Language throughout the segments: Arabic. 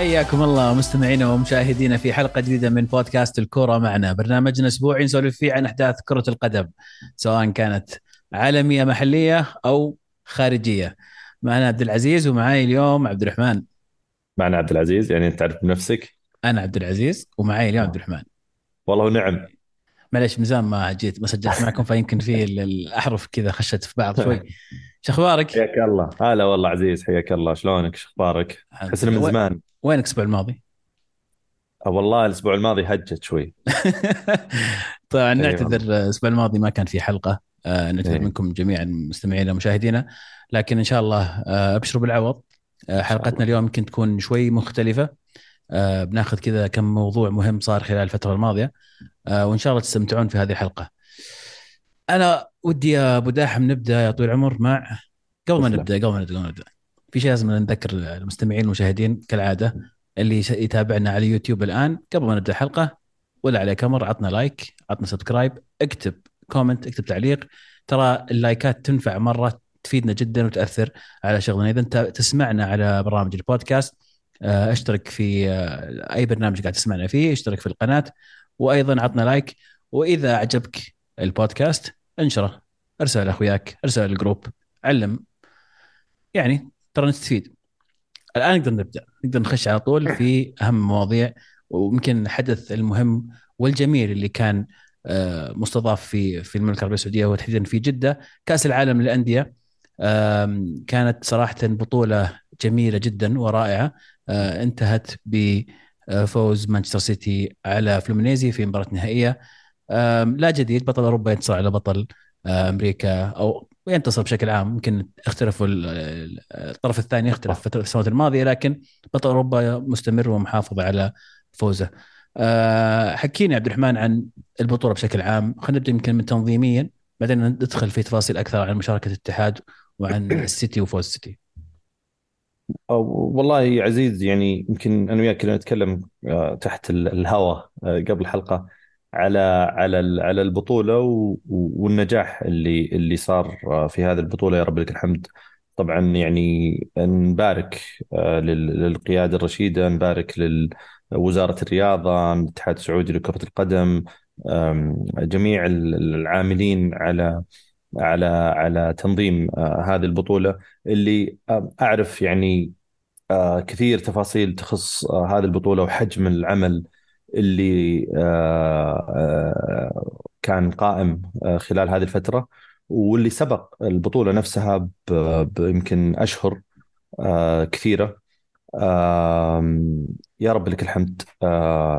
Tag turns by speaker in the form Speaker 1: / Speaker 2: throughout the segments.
Speaker 1: حياكم الله مستمعينا ومشاهدينا في حلقة جديدة من بودكاست الكرة معنا. برنامجنا أسبوعي نسولف فيه عن أحداث كرة القدم سواء كانت عالمية محلية أو خارجية. معنا عبد العزيز ومعاي اليوم عبد الرحمن.
Speaker 2: معنا عبد العزيز يعني أنت تعرف بنفسك؟
Speaker 1: أنا عبد العزيز ومعاي اليوم عبد الرحمن.
Speaker 2: والله ونعم
Speaker 1: معلش من زمان ما جيت ما سجلت معكم فيمكن في ال- الأحرف كذا خشت في بعض شوي. شو أخبارك؟
Speaker 2: حياك الله. هلا والله عزيز حياك الله. شلونك؟ شو أخبارك؟ احسنا من زمان.
Speaker 1: وينك الأسبوع الماضي؟
Speaker 2: آه والله الأسبوع الماضي هجت شوي
Speaker 1: طبعا
Speaker 2: أي
Speaker 1: نعتذر الأسبوع الماضي ما كان في حلقة آه، نعتذر
Speaker 2: إيه.
Speaker 1: منكم جميعا مستمعينا ومشاهدينا لكن إن شاء الله آه، أبشروا بالعوض آه، حلقتنا اليوم يمكن تكون شوي مختلفة آه، بناخذ كذا كم موضوع مهم صار خلال الفترة الماضية آه، وإن شاء الله تستمتعون في هذه الحلقة. أنا ودي يا أبو داحم نبدأ يا طويل العمر مع قبل ما. نبدأ قبل ما نبدأ قبل ما نبدأ في شيء لازم نذكر المستمعين والمشاهدين كالعادة اللي يتابعنا على يوتيوب الآن. قبل ما نبدأ الحلقة ولا عليك أمر عطنا like عطنا subscribe اكتب comment اكتب تعليق. ترى اللايكات تنفع مرة تفيدنا جدا وتأثر على شغلنا. إذا أنت تسمعنا على برامج البودكاست آه، اشترك في آه، أي برنامج قاعد تسمعنا فيه اشترك في القناة. وأيضا عطنا like. وإذا عجبك البودكاست انشره ارسل لاخوياك ارسل لل group علم. يعني ترى نستفيد. الآن نقدر نبدأ. نقدر نخش على طول في أهم المواضيع ويمكن الحدث المهم والجميل اللي كان آه، مستضاف في في المملكة العربية السعودية وتحديدا في جدة. كأس العالم للأندية كانت صراحة بطولة جميلة جدا ورائعة آه، انتهت بفوز مانشستر سيتي على فلومينيزي في مباراة نهائية. لا جديد بطل أوروبا ينتصر على بطل آه، أمريكا أو ينتصر بشكل عام يمكن اختلفوا ال- ال- الطرف الثاني اختلف في السنوات الماضية لكن بطل أوروبا مستمر ومحافظ على فوزه. آه، حكيني عبد الرحمن عن البطولة بشكل عام، خلينا نبدأ يمكن من تنظيميا بعدين ندخل في تفاصيل أكثر عن مشاركة الاتحاد وعن السيتي وفوز السيتي.
Speaker 2: والله يا عزيز يعني يمكن أنا وياك كنا نتكلم آه، تحت ال- الهواء آه، قبل الحلقة على على على البطولة والنجاح اللي اللي صار آه، في هذه البطولة. يا رب لك الحمد. طبعا يعني نبارك آه، لل- للقيادة الرشيدة نبارك لوزاره الرياضة الاتحاد السعودي لكرة القدم جميع ال- العاملين على على على تنظيم آه، هذه البطولة. اللي أعرف يعني كثير تفاصيل تخص هذه البطولة وحجم العمل اللي آه، آه، كان قائم آه، خلال هذه الفترة واللي سبق البطولة نفسها يمكن أشهر كثيرة. آم، يا رب لك الحمد.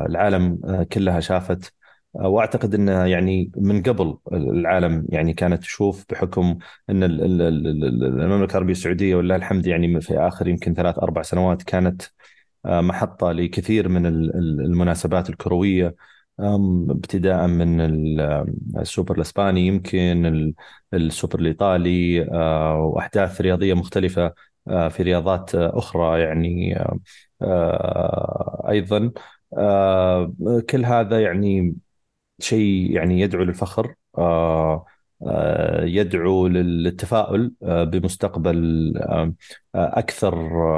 Speaker 2: العالم كلها شافت. وأعتقد انه يعني من قبل العالم يعني كانت تشوف بحكم إن ال- ال- ال- ال- المملكة العربية السعودية ولله الحمد يعني في آخر يمكن ثلاث أربع سنوات كانت محطة لكثير من ال- ال- المناسبات الكروية ابتداء من ال- السوبر الإسباني يمكن ال- السوبر الإيطالي آه، وأحداث رياضية مختلفة آه، في رياضات آه، أخرى يعني آه، آه، أيضا. آه، كل هذا يعني شيء يعني يدعو للفخر آه، آه، يدعو للتفاؤل آه، بمستقبل آه، آه، أكثر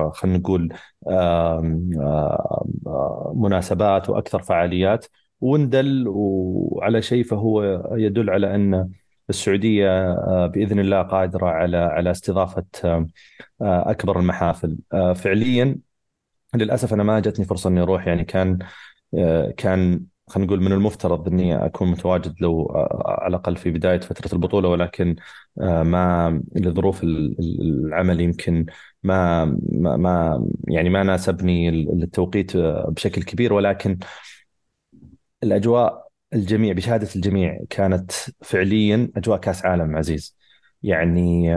Speaker 2: آه، خلينا نقول آه، آه، آه، مناسبات وأكثر فعاليات. وندل وعلى شيء فهو يدل على أن السعودية آه، بإذن الله قادرة على على استضافة آه، آه، أكبر المحافل. آه، فعليا للأسف أنا ما جتني فرصة إني أروح يعني كان آه، كان خلينا نقول من المفترض إني أكون متواجد لو آه، على الأقل في بداية فترة البطولة ولكن آه، ما لظروف ال- ال- العمل يمكن ما ما يعني ما ناسبني التوقيت آه، بشكل كبير. ولكن الأجواء الجميع بشهادة الجميع كانت فعليا أجواء كأس عالم عزيز. يعني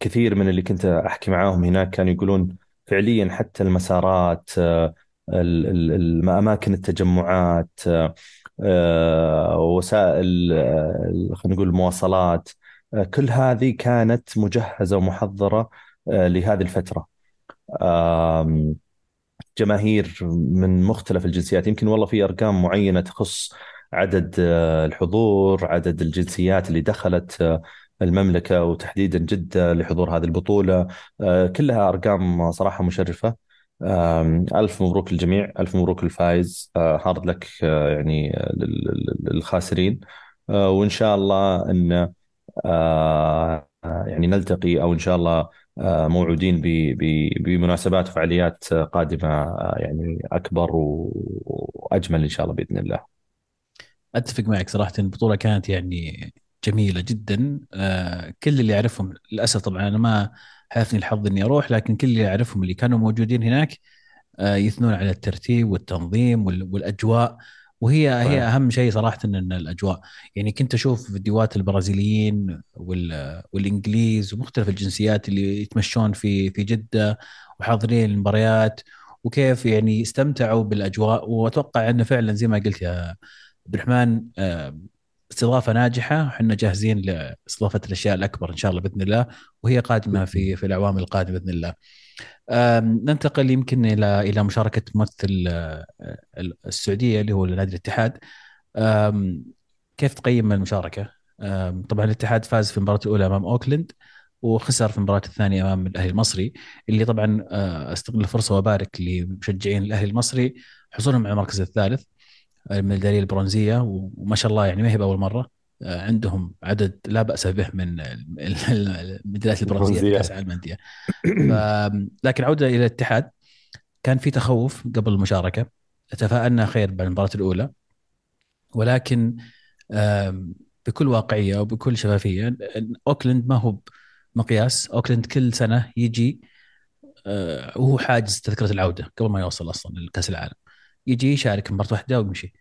Speaker 2: كثير من اللي كنت أحكي معاهم هناك كانوا يقولون فعليا حتى المسارات آه، ال- ال- ال- أماكن التجمعات آه، وسائل آه، خلينا نقول المواصلات آه، كل هذه كانت مجهزة ومحضرة لهذه الفترة. جماهير من مختلف الجنسيات يمكن والله في أرقام معينة تخص عدد الحضور عدد الجنسيات اللي دخلت المملكة وتحديدا جده لحضور هذه البطولة. كلها أرقام صراحة مشرفة. ألف مبروك للجميع ألف مبروك للفايز. hard luck يعني للخاسرين. وإن شاء الله أن يعني نلتقي أو إن شاء الله موعودين بمناسبات وفعاليات قادمة يعني أكبر وأجمل إن شاء الله بإذن الله.
Speaker 1: أتفق معك صراحة. البطولة كانت يعني جميلة جدا. آه كل اللي أعرفهم للأسف طبعا أنا ما حالفني الحظ إني أروح لكن كل اللي أعرفهم اللي كانوا موجودين هناك آه يثنون على الترتيب والتنظيم والأجواء. وهي صحيح. هي أهم شيء صراحة إن الأجواء. يعني كنت أشوف فيديوهات البرازيليين والإنجليز ومختلف الجنسيات اللي يتمشون في في جدة وحاضرين المباريات وكيف يعني استمتعوا بالأجواء. وأتوقع إنه فعلا زي ما قلت يا عبد الرحمن آه، استضافة ناجحة وحنا جاهزين لإستضافة الأشياء الأكبر إن شاء الله بإذن الله وهي قادمة في في الأعوام القادمة بإذن الله. ننتقل يمكن إلى إلى مشاركة ممثل آه، السعودية اللي هو نادي الاتحاد. كيف تقيم المشاركة؟ طبعا الاتحاد فاز في المباراة الأولى أمام أوكلاند وخسر في المباراة الثانية أمام الأهلي المصري اللي طبعا آه، استغل الفرصة وابارك لمشجعين الأهلي المصري حصولهم على المركز الثالث الميدالية البرونزية وما شاء الله يعني ما هي بأول مرة. آه، عندهم عدد لا بأس به من الميداليات البرونزية في كأس العالم للأندية. لكن عودة إلى الاتحاد. كان في تخوف قبل المشاركة. تفاءلنا خير بعد المباراة الأولى. ولكن بكل واقعية وبكل شفافية أوكلاند ما هو مقياس أوكلاند كل سنة يجي آه، وهو حاجز تذكرة العودة قبل ما يوصل أصلا لكأس العالم. يجي يشارك مباراه واحدة ويمشي.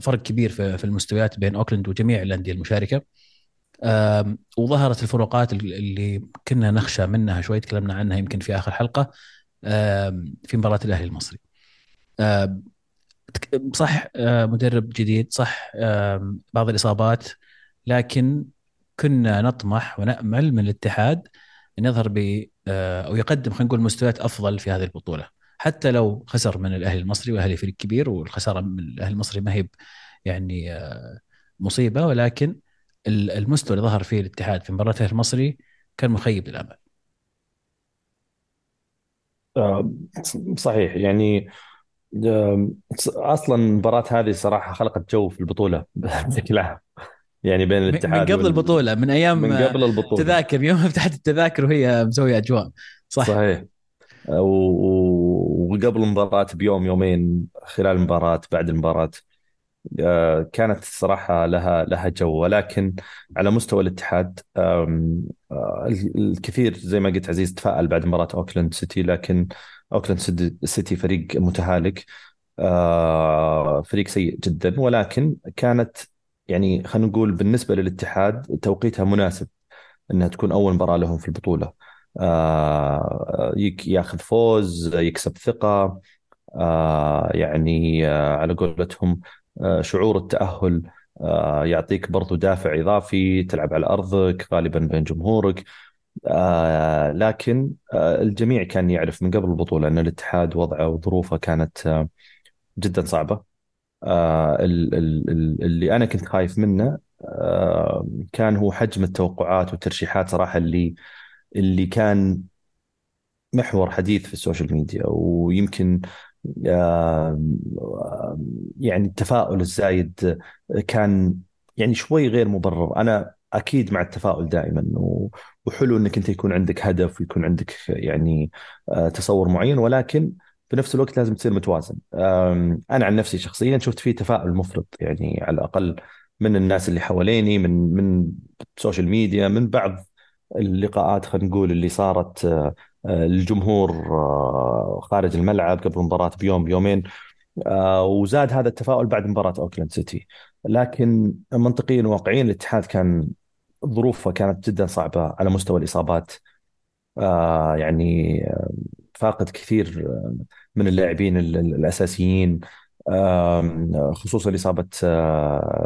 Speaker 1: فرق كبير في المستويات بين أوكلاند وجميع الأندية المشاركة. وظهرت الفروقات اللي كنا نخشى منها شوي تكلمنا عنها يمكن في آخر حلقة في مباراة الأهلي المصري. صح مدرب جديد صح بعض الإصابات لكن كنا نطمح ونأمل من الاتحاد أن يظهر ب أو يقدم خلينا نقول مستويات أفضل في هذه البطولة. حتى لو خسر من الأهلي المصري والاهلي فريق كبير والخسارة من الأهلي المصري ما هي يعني آه، مصيبة ولكن المستوى اللي ظهر فيه الاتحاد في مباراة الأهلي المصري كان مخيب للأمل.
Speaker 2: آه، صحيح. يعني أصلا المباراة هذه صراحة خلقت جو في البطولة بشكل عام. يعني بين الاتحاد
Speaker 1: من قبل البطولة من أيام من قبل البطولة. تذاكر يوم فتحت التذاكر وهي مسوية أجواء.
Speaker 2: صح صحيح. وقبل المباراة بيوم يومين خلال المباراة بعد المباراة. آه، كانت الصراحة لها لها جو. ولكن على مستوى الاتحاد آه، الكثير زي ما قلت عزيز تفائل بعد مباراة أوكلاند سيتي. لكن أوكلاند سيتي فريق متهالك. آه، فريق سيء جدا. ولكن كانت يعني خلينا نقول بالنسبة للاتحاد توقيتها مناسب إنها تكون أول مباراة لهم في البطولة. ياخذ فوز يكسب ثقة. آه، يعني آه، على قولتهم شعور التأهل يعطيك برضو دافع إضافي تلعب على أرضك غالبا بين جمهورك. لكن الجميع كان يعرف من قبل البطولة أن الاتحاد وضعه وظروفه كانت جدا صعبة. اللي أنا كنت خايف منه كان هو حجم التوقعات والترشيحات صراحة اللي اللي كان محور حديث في ال social media ويمكن يعني التفاؤل الزايد كان يعني شوي غير مبرر. أنا أكيد مع التفاؤل دائما وحلو إنك أنت يكون عندك هدف ويكون عندك يعني آه، تصور معين ولكن في نفس الوقت لازم تصير متوازن. أنا عن نفسي شخصيا شفت فيه تفاؤل مفرط يعني على الأقل من الناس اللي حواليني من من ال social media من بعض اللقاءات خلينا نقول اللي صارت آه، آه، الجمهور آه، خارج الملعب قبل المباراة بيوم بيومين. وزاد هذا التفاؤل بعد مباراة أوكلاند سيتي. لكن منطقيا وواقعيا الاتحاد كان ظروفه كانت جدا صعبة على مستوى الإصابات. يعني فاقد كثير من اللاعبين الأساسيين. خصوصا إصابة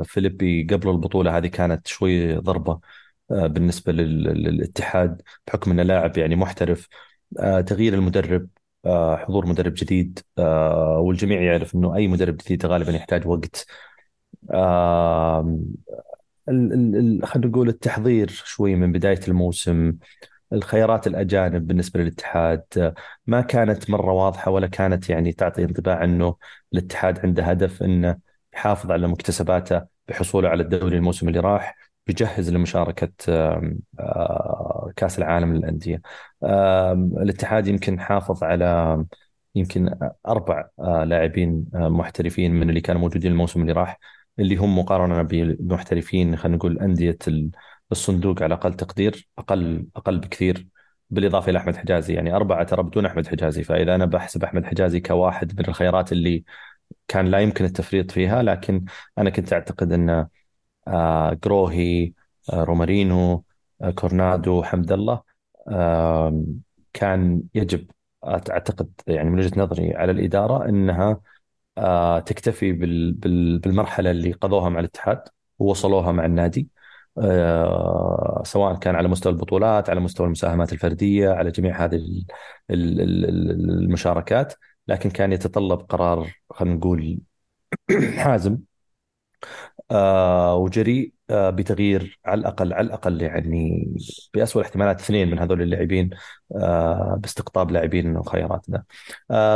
Speaker 2: فيليبي قبل البطولة هذه كانت شوي ضربة. آه، بالنسبة للاتحاد بحكم انه لاعب يعني محترف آه، تغيير المدرب آه، حضور مدرب جديد والجميع يعرف إنه أي مدرب جديد غالبا يحتاج وقت. خلينا نقول التحضير شوي من بداية الموسم الخيارات الأجانب بالنسبة للاتحاد ما كانت مرة واضحة ولا كانت يعني تعطي انطباع إنه الاتحاد عنده هدف إنه يحافظ على مكتسباته بحصوله على الدوري الموسم اللي راح. بيجهز لمشاركة كأس العالم للأندية. الاتحاد يمكن حافظ على يمكن أربع لاعبين محترفين من اللي كانوا موجودين الموسم اللي راح اللي هم مقارنة بالمحترفين خلينا نقول أندية الصندوق على أقل تقدير أقل أقل بكثير بالإضافة إلى أحمد حجازي. يعني أربعة ترى بدون أحمد حجازي فإذا أنا بحسب أحمد حجازي كواحد من الخيارات اللي كان لا يمكن التفريط فيها لكن أنا كنت أعتقد أن آه، جروهي آه، رومارينو آه، كورنادو حمد الله. كان يجب أعتقد يعني من وجهة نظري على الإدارة إنها تكتفي بالمرحلة اللي قضوها مع الاتحاد ووصلوها مع النادي. سواء كان على مستوى البطولات على مستوى المساهمات الفردية على جميع هذه المشاركات. لكن كان يتطلب قرار خلينا نقول حازم. آه وجريء آه بتغيير على الأقل على الأقل يعني باسوء الاحتمالات اثنين من هذول اللاعبين آه باستقطاب لاعبين وخياراتنا.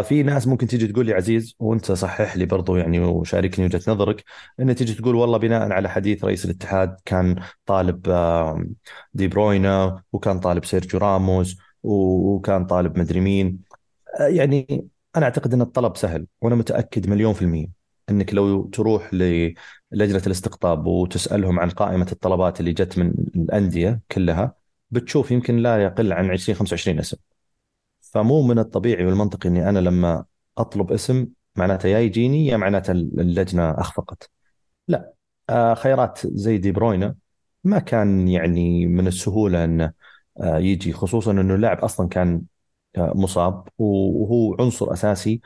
Speaker 2: في ناس ممكن تيجي تقول لي عزيز وأنت صحح لي برضو يعني وشاركني وجهة نظرك إن تيجي تقول والله بناء على حديث رئيس الاتحاد كان طالب دي بروينا وكان طالب سيرجيو راموس وكان طالب مدري مين يعني أنا أعتقد إن الطلب سهل وأنا متأكد مليون في المية إنك لو تروح للجنه الاستقطاب وتسألهم عن قائمة الطلبات اللي جت من الأندية كلها بتشوف يمكن لا يقل عن 20 25 اسم. فمو من الطبيعي والمنطقي إني أنا لما أطلب اسم معناته يا يجيني يا معناته اللجنة أخفقت. لا آه، خيارات زي دي بروينا ما كان يعني من السهولة إنه آه، يجي خصوصا إنه اللاعب أصلا كان مصاب وهو عنصر أساسي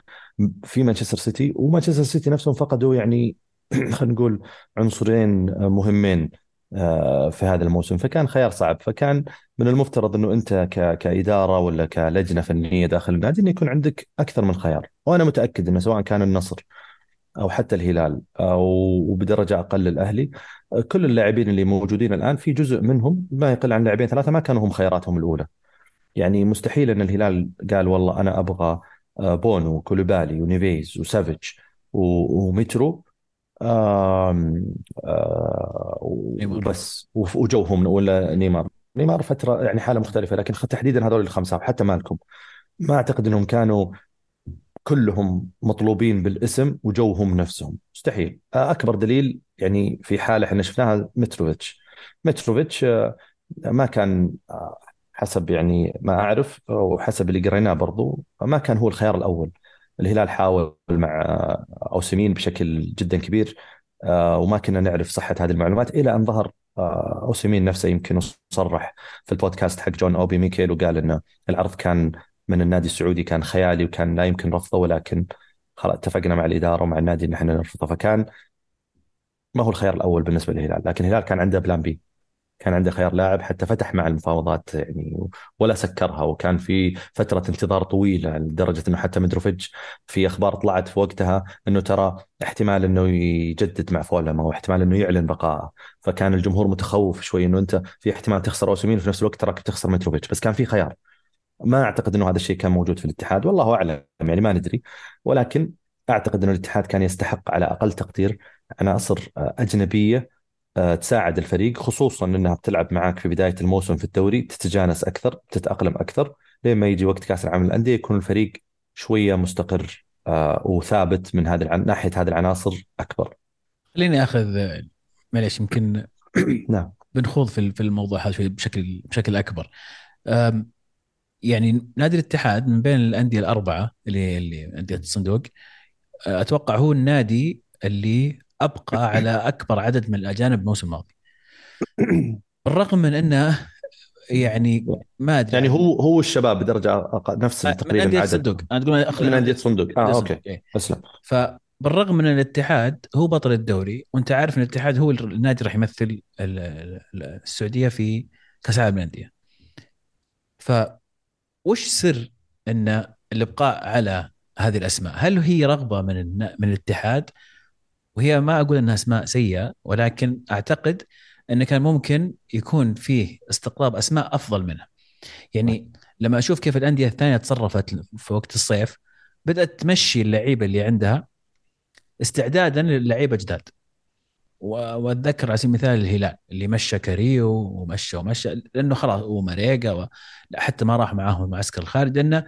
Speaker 2: في مانشستر سيتي ومانشستر سيتي نفسهم فقدوا يعني خلينا نقول عنصرين مهمين آه، في هذا الموسم. فكان خيار صعب. فكان من المفترض إنه أنت كإدارة ولا كلجنة فنية داخل النادي إنه يكون عندك أكثر من خيار. وأنا متأكد إنه سواء كان النصر أو حتى الهلال أو وبدرجة أقل الأهلي كل اللاعبين اللي موجودين الآن في جزء منهم ما يقل عن لاعبين ثلاثة ما كانوا هم خياراتهم الأولى. يعني مستحيل إن الهلال قال والله أنا أبغى آه، بونو وكولوبالي ونيفيز وسافيتش ومترو آه وبس. وجوهم ولا نيمار. نيمار فترة يعني حالة مختلفة لكن تحديدا هذول الخمسة وحتى مالكم. ما أعتقد إنهم كانوا كلهم مطلوبين بالاسم وجوهم نفسهم. مستحيل. آه، أكبر دليل يعني في حالة إحنا شفناها متروفيتش. متروفيتش آه، ما كان حسب يعني ما أعرف وحسب اللي قريناه برضو ما كان هو الخيار الأول. الهلال حاول مع اوسمين بشكل جدا كبير آه، وما كنا نعرف صحة هذه المعلومات إلى أن ظهر آه، اوسمين نفسه يمكن صرح في البودكاست حق جون أوبي ميكيل وقال إنه العرض كان من النادي السعودي كان خيالي وكان لا يمكن رفضه ولكن خلاص اتفقنا مع الإدارة ومع النادي إن إحنا نرفضه. فكان ما هو الخيار الأول بالنسبة للهلال لكن الهلال كان عنده plan B كان عنده خيار لاعب حتى فتح مع المفاوضات يعني ولا سكرها. وكان في فترة انتظار طويلة لدرجة إنه حتى متروفيتش في أخبار طلعت في وقتها إنه ترى احتمال إنه يجدد مع فولم أو احتمال إنه يعلن بقائه. فكان الجمهور متخوف شوي إنه أنت في احتمال تخسر اوسمين وفي نفس الوقت تراك تخسر متروفيتش بس كان في خيار. ما أعتقد إنه هذا الشيء كان موجود في الاتحاد والله أعلم يعني ما ندري. ولكن أعتقد إنه الاتحاد كان يستحق على أقل تقدير. عناصر أجنبية تساعد الفريق خصوصا إنها بتلعب معاك في بداية الموسم في الدوري تتجانس أكثر تتأقلم أكثر لين ما يجي وقت كأس العالم للأندية يكون الفريق شوية مستقر آه، وثابت من هذه ناحية هذه العناصر أكبر.
Speaker 1: خليني أخذ معليش يمكن
Speaker 2: نعم
Speaker 1: بنخوض في الموضوع هذا شوي بشكل بشكل أكبر. يعني نادي الاتحاد من بين الأندية الأربعة اللي اللي أندية الصندوق آه، أتوقع هو النادي اللي أبقى على أكبر عدد من الأجانب الموسم الماضي. بالرغم من إنه يعني ما أدري.
Speaker 2: يعني هو هو الشباب بدرجة نفس تقريبا من
Speaker 1: أندية الصندوق أنا تقول
Speaker 2: من أندية الصندوق آه أوكي. إيه. أسلم.
Speaker 1: فبالرغم من الاتحاد هو بطل الدوري وأنت عارف إن الاتحاد هو النادي راح يمثل السعودية في كأس العالم للأندية. ف وش سر إن الإبقاء على هذه الأسماء؟ هل هي رغبة من من الاتحاد؟ وهي ما أقول إنها أسماء سيئة ولكن أعتقد إن كان ممكن يكون فيه استقطاب أسماء أفضل منها. يعني لما أشوف كيف الأندية الثانية تصرفت في وقت الصيف بدأت تمشي اللعيبة اللي عندها استعدادا للعيبة جداد. وأتذكر على سبيل المثال الهلال اللي مشى كاريو ومشى ومشى لأنه خلاص وماريجا و... حتى ما راح معاهم المعسكر الخارجي لأنه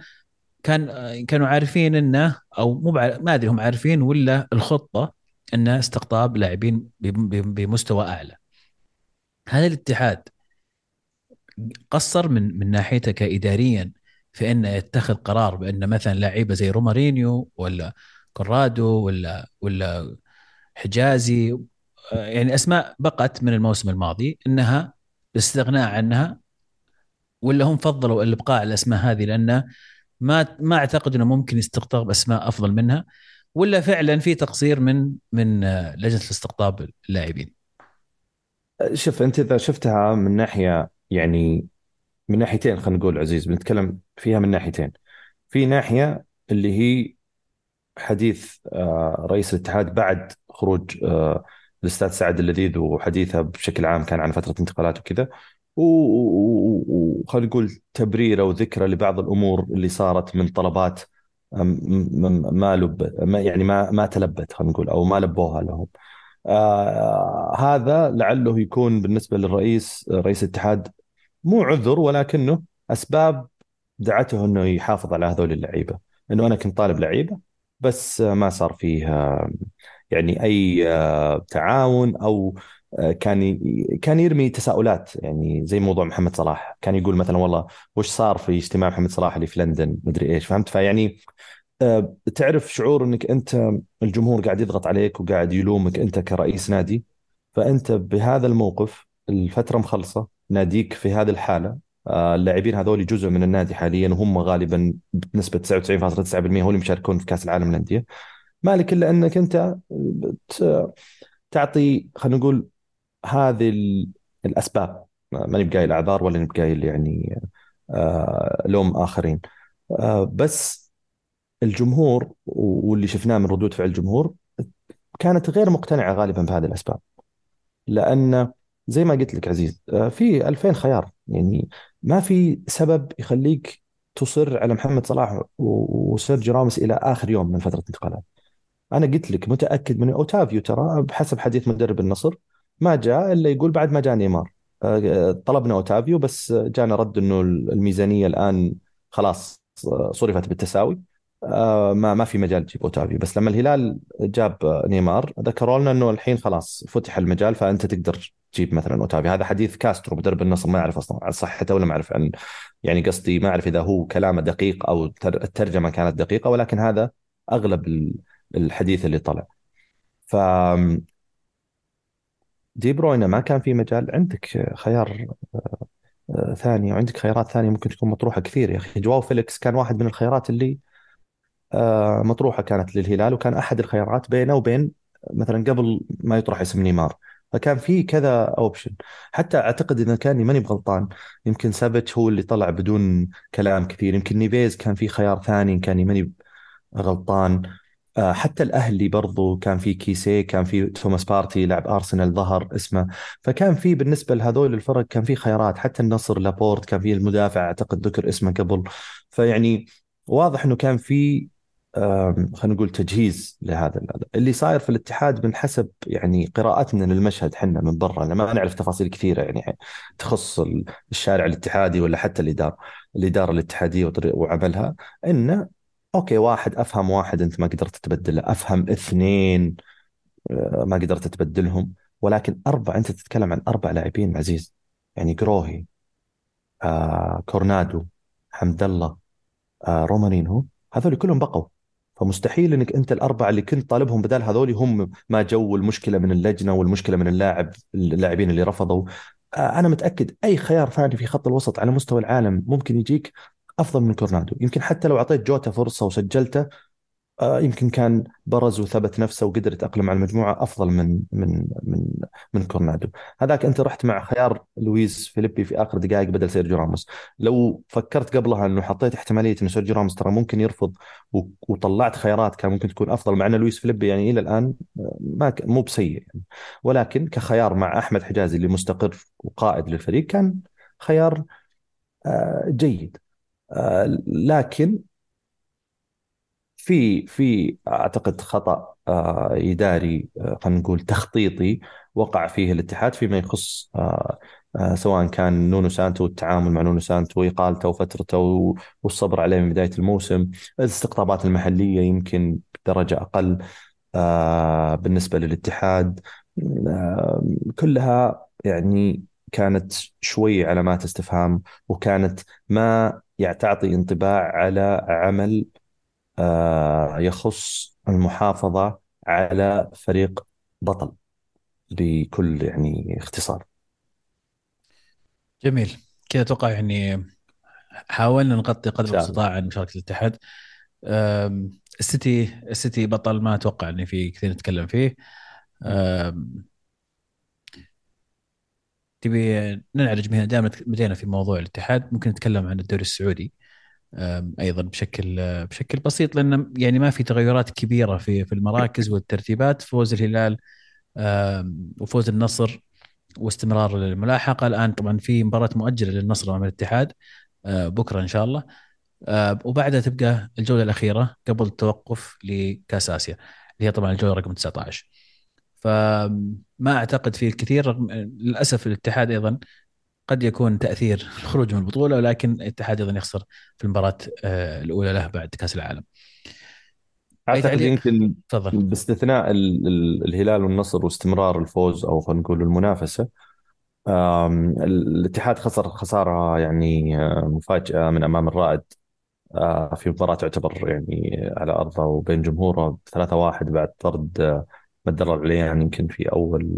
Speaker 1: كان كانوا عارفين إنه أو مو ما أدري هم عارفين ولا الخطة انه استقطاب لاعبين بمستوى أعلى. هذا الاتحاد قصر من من ناحيته كإدارة في انه يتخذ قرار بأن مثلا لعيبة زي رومارينيو ولا كورادو ولا ولا حجازي يعني أسماء بقت من الموسم الماضي إنها الاستغناء عنها ولا هم فضلوا الإبقاء الأسماء هذه لأنه ما ما أعتقد إنه ممكن يستقطب أسماء أفضل منها. ولا فعلا في تقصير من من لجنة الاستقطاب اللاعبين؟
Speaker 2: شوف أنت إذا شفتها من ناحية يعني من ناحيتين خلينا نقول عزيز بنتكلم فيها من ناحيتين. في ناحية اللي هي حديث آه، رئيس الاتحاد بعد خروج آه، الأستاذ سعد اللذيذ وحديثه بشكل عام كان عن فترة انتقالات وكذا. وخلينا نقول تبرير أو ذكرى لبعض الأمور اللي صارت من طلبات ما لب ما يعني ما ما تلبت خلينا نقول أو ما لبوها لهم. آه هذا لعله يكون بالنسبة للرئيس رئيس الاتحاد مو عذر ولكنه أسباب دعته إنه يحافظ على هذول اللعيبة إنه أنا كنت طالب لعيبة بس ما صار فيه يعني أي آه، تعاون أو كان كان يرمي تساؤلات يعني زي موضوع محمد صلاح. كان يقول مثلا والله وش صار في اجتماع محمد صلاح اللي في لندن؟ مدري إيش فهمت؟ فيعني آه، تعرف شعور إنك أنت الجمهور قاعد يضغط عليك وقاعد يلومك أنت كرئيس نادي. فأنت بهذا الموقف الفترة مخلصة ناديك في هذه الحالة. اللاعبين هذول جزء من النادي حاليا وهم غالبا بنسبة 99.9% هم اللي مشاركون في كأس العالم للأندية. مالك إلا أنك أنت تعطي خلينا نقول هذه الأسباب. ماني بقايل اعذار ولا بقايل يعني آه، لوم آخرين. آه، بس الجمهور واللي شفناه من ردود فعل الجمهور كانت غير مقتنعة غالبا بهذه الأسباب. لأن زي ما قلت لك عزيز آه، في 2000 خيار. يعني ما في سبب يخليك تصر على محمد صلاح وسيرجي راموس إلى آخر يوم من فترة الانتقالات أنا قلت لك متأكد من أوتافيو ترى بحسب حديث مدرب النصر ما جاء إلا يقول بعد ما جاء نيمار. آه، طلبنا أوتافيو بس جانا رد إنه الميزانية الآن خلاص آه، صرفت بالتساوي. آه، ما ما في مجال تجيب أوتافيو. بس لما الهلال جاب نيمار ذكروا لنا إنه الحين خلاص فتح المجال فأنت تقدر تجيب مثلا أوتافيو. هذا حديث كاسترو مدرب النصر ما اعرف أصلا عن صحته ولا ما اعرف عن يعني قصدي ما اعرف إذا هو كلامه دقيق أو الترجمة كانت دقيقة ولكن هذا أغلب الحديث اللي طلع. ف دي بروينا ما كان في مجال. عندك خيار آه، ثاني وعندك خيارات ثانية ممكن تكون مطروحة كثير يا أخي. جواو فيليكس كان واحد من الخيارات اللي آه، مطروحة كانت للهلال وكان أحد الخيارات بينه وبين مثلا قبل ما يطرح اسم نيمار. فكان في كذا option حتى أعتقد إذا كان ماني بغلطان يمكن سافيتش هو اللي طلع بدون كلام كثير. يمكن نيفيز كان في خيار ثاني كان ماني غلطان. حتى الأهلي برضو كان في كيسي كان في توماس بارتي لاعب أرسنال ظهر اسمه. فكان في بالنسبة لهذول الفرق كان في خيارات. حتى النصر لابورت كان في المدافع أعتقد ذكر اسمه قبل. فيعني واضح إنه كان في خلينا نقول تجهيز لهذا اللي صاير في الاتحاد من حسب يعني قراءتنا للمشهد حنا من برا. ما نعرف تفاصيل كثيرة يعني تخص الشارع الاتحادي ولا حتى الإدارة الإدارة الاتحادية وعملها. انه أوكي واحد أفهم واحد أنت ما قدرت تبدله. أفهم اثنين آه، ما قدرت تبدلهم. ولكن أربع أنت تتكلم عن أربع لاعبين عزيز. يعني غروهي آه كورنادو حمد الله آه رومارينيو هذول كلهم بقوا. فمستحيل إنك أنت الاربعه اللي كنت طالبهم بدال هذول هم ما جو المشكلة من اللجنة والمشكلة من اللاعب اللاعبين اللي رفضوا. آه أنا متأكد أي خيار ثاني في خط الوسط على مستوى العالم ممكن يجيك أفضل من كورنادو. يمكن حتى لو أعطيت جوتا فرصة وسجلته آه، يمكن كان برز وثبت نفسه وقدر يتاقلم على المجموعة أفضل من من من من كورنادو. هذاك أنت رحت مع خيار لويس فيليبي في آخر دقائق بدل سيرجيو راموس. لو فكرت قبلها إنه حطيت احتمالية انه سيرجيو راموس ترى ممكن يرفض وطلعت خيارات كان ممكن تكون أفضل مع إن لويس فيليبي يعني إلى الآن آه، ما مو بسيء يعني. ولكن كخيار مع أحمد حجازي اللي مستقر وقائد للفريق كان خيار جيد. لكن في في أعتقد خطأ آه، إداري آه، خلينا نقول تخطيطي وقع فيه الاتحاد فيما يخص آه، سواء كان نونو سانتو والتعامل مع نونو سانتو وإقالته وفترته والصبر عليه من بداية الموسم، الاستقطابات المحلية يمكن بدرجه أقل بالنسبة للاتحاد. كلها يعني كانت شوي علامات استفهام وكانت ما يعني تعطي انطباع على عمل آه، يخص المحافظة على فريق بطل بكل يعني اختصار.
Speaker 1: جميل. كذا أتوقع يعني حاولنا نغطي قدر المستطاع عن مشاركة الاتحاد. السيتي السيتي بطل ما أتوقع ان في كثير نتكلم فيه. تبي ننعرج من دائما بدينا في موضوع الاتحاد ممكن نتكلم عن الدوري السعودي أيضا بشكل بشكل بسيط لأن يعني ما في تغيرات كبيرة في في المراكز والترتيبات فوز الهلال وفوز النصر واستمرار الملاحقه الآن طبعا في مباراة مؤجلة للنصر امام الاتحاد آه، بكرة إن شاء الله. آه، وبعدها تبقى الجولة الأخيرة قبل التوقف لكأس آسيا اللي هي طبعا الجولة رقم 19 فما أعتقد فيه الكثير رغم للأسف الاتحاد أيضا قد يكون تأثير الخروج من البطولة ولكن الاتحاد أيضا يخسر في المباراة آه، الأولى له بعد كأس العالم.
Speaker 2: أعتقد يمكن تفضل باستثناء الهلال والنصر واستمرار الفوز أو خلينا نقول المنافسة الاتحاد خسر خسارة يعني آه، مفاجأة من أمام الرائد آه، في مباراة تعتبر يعني على أرضه وبين جمهوره 3-1 بعد طرد مدر العليان يمكن في أول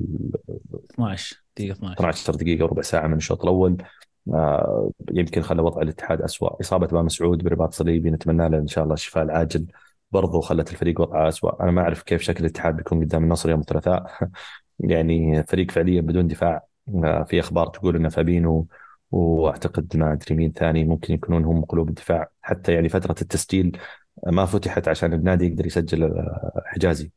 Speaker 1: 12 دقيقة 12
Speaker 2: 12 دقيقة وربع ساعة من الشوط الأول. آه، يمكن خلى وضع الاتحاد اسوء إصابة بام مسعود برباط صليبي نتمنى له إن شاء الله الشفاء العاجل برضو خلت الفريق وضعه اسوء أنا ما أعرف كيف شكل الاتحاد بيكون قدام النصر يوم الثلاثاء. يعني فريق فعليا بدون دفاع. آه، في أخبار تقول انه فابينو وأعتقد ما ادري مين ثاني ممكن يكونون هم قلوب الدفاع. حتى يعني فترة التسجيل ما فتحت عشان النادي يقدر يسجل آه، حجازي.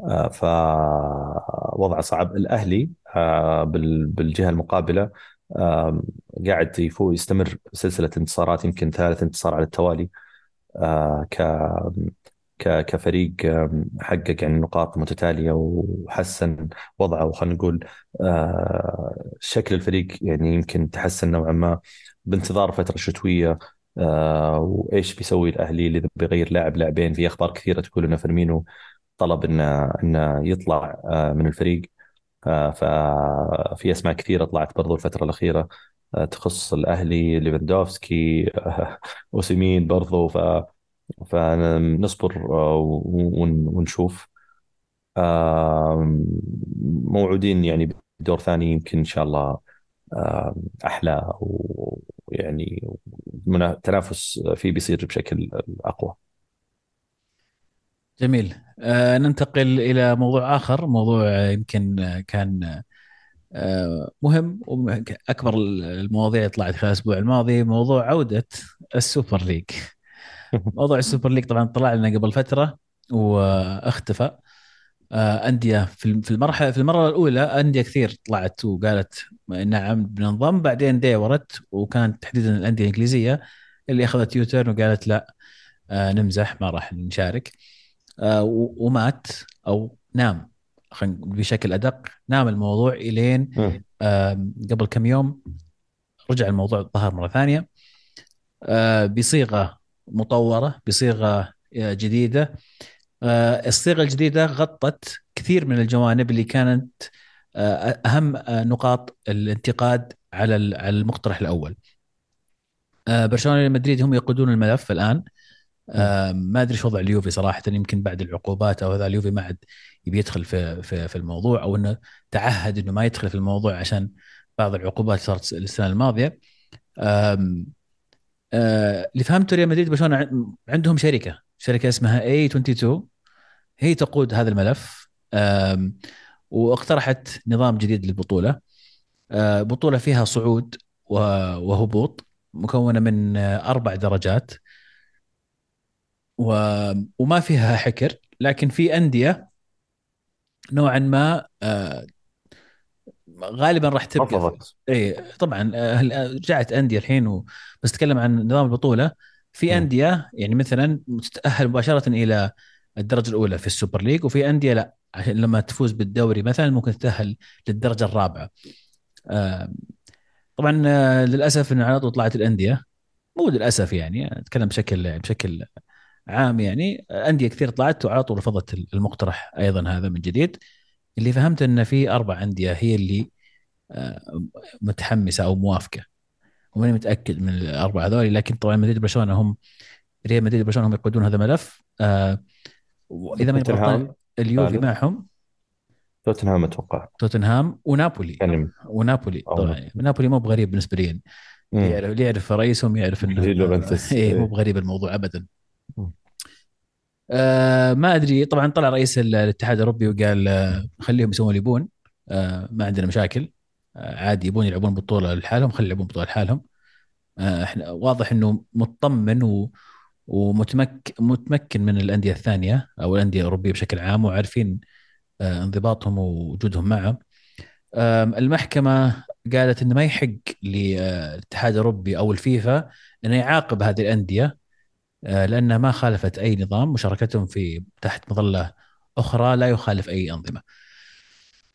Speaker 2: آه، فوضع صعب. الأهلي آه، بالجهة المقابلة قاعد يفوز يستمر سلسلة انتصارات يمكن ثالث انتصار على التوالي آه، ك كفريق حقق يعني نقاط متتالية وحسن وضعه وخلينا نقول شكل الفريق يعني يمكن تحسن نوعا ما بانتظار فترة شتوية وإيش بيسوي الأهلي اللي بيغير لاعب لاعبين في أخبار كثيرة تقول إن فيرمينو طلب انه انه يطلع آه، من الفريق. آه، ففي أسماء كثيرة طلعت برضو الفترة الأخيرة. آه، تخص الأهلي ليفاندوفسكي أوسيمين برضو. ف فنصبر ونشوف. موعودين يعني بدور ثاني يمكن إن شاء الله أحلى. ويعني تنافس فيه بيصير بشكل أقوى.
Speaker 1: جميل. آه ننتقل إلى موضوع آخر. موضوع يمكن كان آه مهم اكبر المواضيع اللي طلعت خلال الأسبوع الماضي موضوع عودة السوبر ليج. موضوع السوبر ليج طبعا طلع لنا قبل فترة واختفى. آه أندية في المرحلة في المرة الأولى أندية كثير طلعت وقالت نعم بننضم بعدين تراجعت وكانت تحديدا الأندية الإنجليزية اللي أخذت يوتيرن وقالت لا آه نمزح ما راح نشارك. آه، ومات أو نام. بشكل أدق نام الموضوع إلين قبل كم يوم رجع الموضوع ظهر مرة ثانية. آه، بصيغة مطورة بصيغة آه، جديدة. الصيغة الجديدة غطت كثير من الجوانب اللي كانت أهم نقاط الانتقاد على المقترح الأول. برشلونة مدريد هم يقودون الملف الآن. ما أدري إيش وضع اليوفي صراحة يمكن بعد العقوبات أو هذا اليوفي ما عاد يبي يدخل في في في الموضوع أو إنه تعهد إنه ما يدخل في الموضوع عشان بعض العقوبات صارت السنة الماضية. آه اللي فهمته ريال مدريد برشلونة عندهم شركة شركة اسمها اي 22 هي تقود هذا الملف. واقترحت نظام جديد للبطولة. آه بطولة فيها صعود وهبوط مكونة من أربع درجات. و... وما فيها حكر لكن في أندية نوعا ما آه، غالبا راح تبقى. اي طبعا آه، رجعت أندية الحين و... بس تكلم عن نظام البطولة. في. أندية يعني مثلا تتاهل مباشرة إلى الدرجة الأولى في السوبر ليج وفي أندية لا. عشان لما تفوز بالدوري مثلا ممكن تتأهل للدرجة الرابعة. آه، طبعا آه، للأسف إنه على طول طلعت الأندية. مو للأسف يعني أتكلم بشكل بشكل عام يعني أندية كثير طلعت وعلى طول رفضت المقترح أيضا هذا من جديد. اللي فهمت إن في أربع أندية هي اللي آه، متحمسة أو موافقة. وماني متأكد من الأربعة هذول لكن طبعا مدريد وبرشلونة هم ريال مدريد وبرشلونة هم يقودون هذا الملف آه، وإذا ماني غلطان
Speaker 2: توتنهام
Speaker 1: اليوفي معهم.
Speaker 2: توتنهام أتوقع.
Speaker 1: توتنهام ونابولي.
Speaker 2: يعني
Speaker 1: ونابولي طبعا. نابولي. مو بغريب بالنسبة لي. اللي. يعرف رئيسهم يعرف
Speaker 2: إنه
Speaker 1: إيه مو
Speaker 2: إيه.
Speaker 1: بغريب الموضوع ابدا. آه ما أدري. طبعا طلع رئيس الاتحاد الأوروبي وقال آه خليهم يسوون اللي يبون. آه ما عندنا مشاكل. عادي يبون يلعبون بطولة لحالهم. خلي يلعبون بطولة لحالهم. إحنا واضح إنه مطمن و ومتمكن متمكن من الأندية الثانية أو الأندية الأوروبية بشكل عام وعارفين انضباطهم ووجودهم معه المحكمة قالت إنه ما يحق للاتحاد الأوروبي أو الفيفا إنه يعاقب هذه الأندية. لأنها ما خالفت أي نظام مشاركتهم في تحت مظلة أخرى لا يخالف أي أنظمة.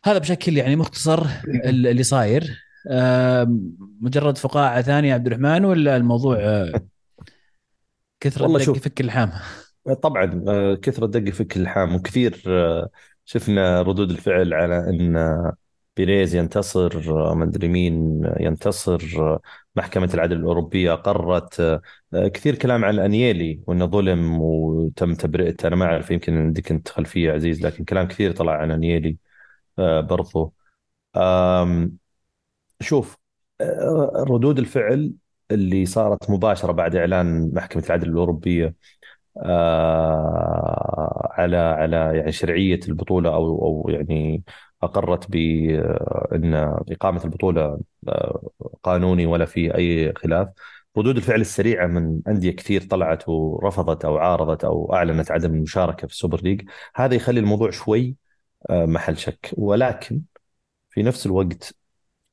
Speaker 1: هذا بشكل يعني مختصر ال- اللي صاير مجرد فقاعة ثانية عبد الرحمن ولا الموضوع آه، كثر
Speaker 2: والله
Speaker 1: الدق يفك اللحام
Speaker 2: طبعا آه، كثرة دق فك اللحام وكثير آه، شفنا ردود الفعل على إن آه، بيريز ينتصر آه، ما أدري مين ينتصر آه، محكمة العدل الأوروبية قررت آه، كثير كلام عن أنييلي وأنه ظلم وتم تبرئته. أنا ما أعرف يمكن عندك أنت خلفية عزيز لكن كلام كثير طلع عن أنييلي آه، برضو. شوف ردود الفعل اللي صارت مباشرة بعد إعلان محكمة العدل الأوروبية على على يعني شرعية البطولة أو أو يعني أقرت بأن إقامة البطولة آه، قانوني ولا في أي خلاف. ردود الفعل السريعة من أندية كثير طلعت ورفضت أو عارضت أو أعلنت عدم المشاركة في السوبر ليج. هذا يخلي الموضوع شوي آه، محل شك. ولكن في نفس الوقت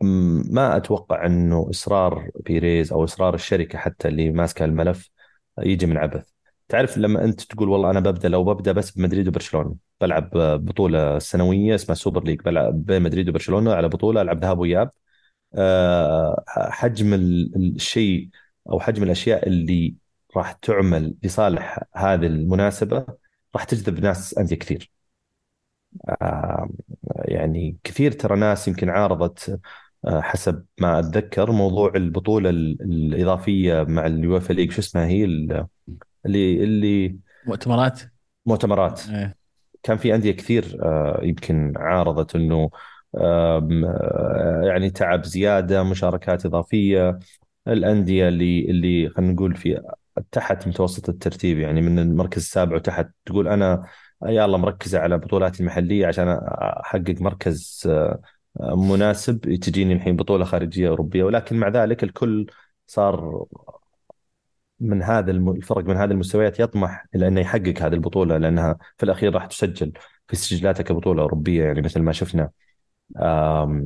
Speaker 2: ما أتوقع إنه إصرار بيريز أو إصرار الشركة حتى اللي ماسكة الملف يجي من عبث. تعرف لما انت تقول والله أنا ببدا لو ببدا بس بمدريد وبرشلونة بلعب بطولة سنوية اسمها سوبر ليج بلعب بين مدريد وبرشلونة على بطولة ألعب ذهاب واياب أه، حجم ال- الشيء أو حجم الأشياء اللي راح تعمل لصالح هذه المناسبة راح تجذب ناس أندية كثير. أه، يعني كثير ترى ناس يمكن عارضت آه، حسب ما أتذكر موضوع البطولة ال- الإضافية مع اليوفا ليج شو اسمها هي؟ اللي اللي
Speaker 1: مؤتمرات؟
Speaker 2: مؤتمرات.
Speaker 1: إيه.
Speaker 2: كان في أندية كثير آه، يمكن عارضت إنه آه، يعني تعب زيادة مشاركات إضافية. الأندية اللي اللي خلينا نقول في تحت متوسط الترتيب يعني من المركز السابع وتحت تقول أنا يلا مركزة على بطولاتي المحلية عشان أحقق مركز آه، مناسب تجيني الحين بطولة خارجية أوروبية. ولكن مع ذلك الكل صار من هذا الفرق من هذه المستويات يطمح إلى أنه يحقق هذه البطولة لأنها في الأخير راح تسجل في سجلاتها كبطولة أوروبية يعني مثل ما شفنا آه،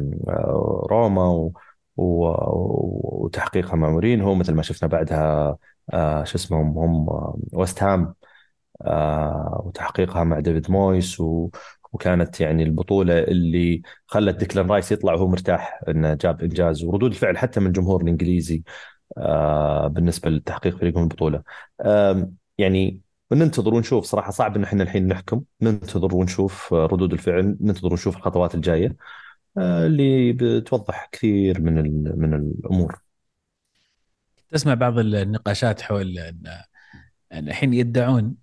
Speaker 2: روما و و- وتحقيقها مع مورينهو مثل ما شفنا بعدها آه، شو اسمهم هم ويست هام آه، وتحقيقها مع ديفيد مويس و وكانت يعني البطولة اللي خلت ديكلان رايس يطلع وهو مرتاح إنه جاب إنجاز وردود الفعل حتى من الجمهور الإنجليزي آه، بالنسبة لتحقيق فريقهم البطولة. آم، يعني ننتظر ونشوف. صراحة صعب إن إحنا الحين نحكم. ننتظر ونشوف آه، ردود الفعل. ننتظر ونشوف الخطوات الجاية آه، اللي بتوضح كثير من من الأمور.
Speaker 1: تسمع بعض النقاشات حول إن الحين يدعون.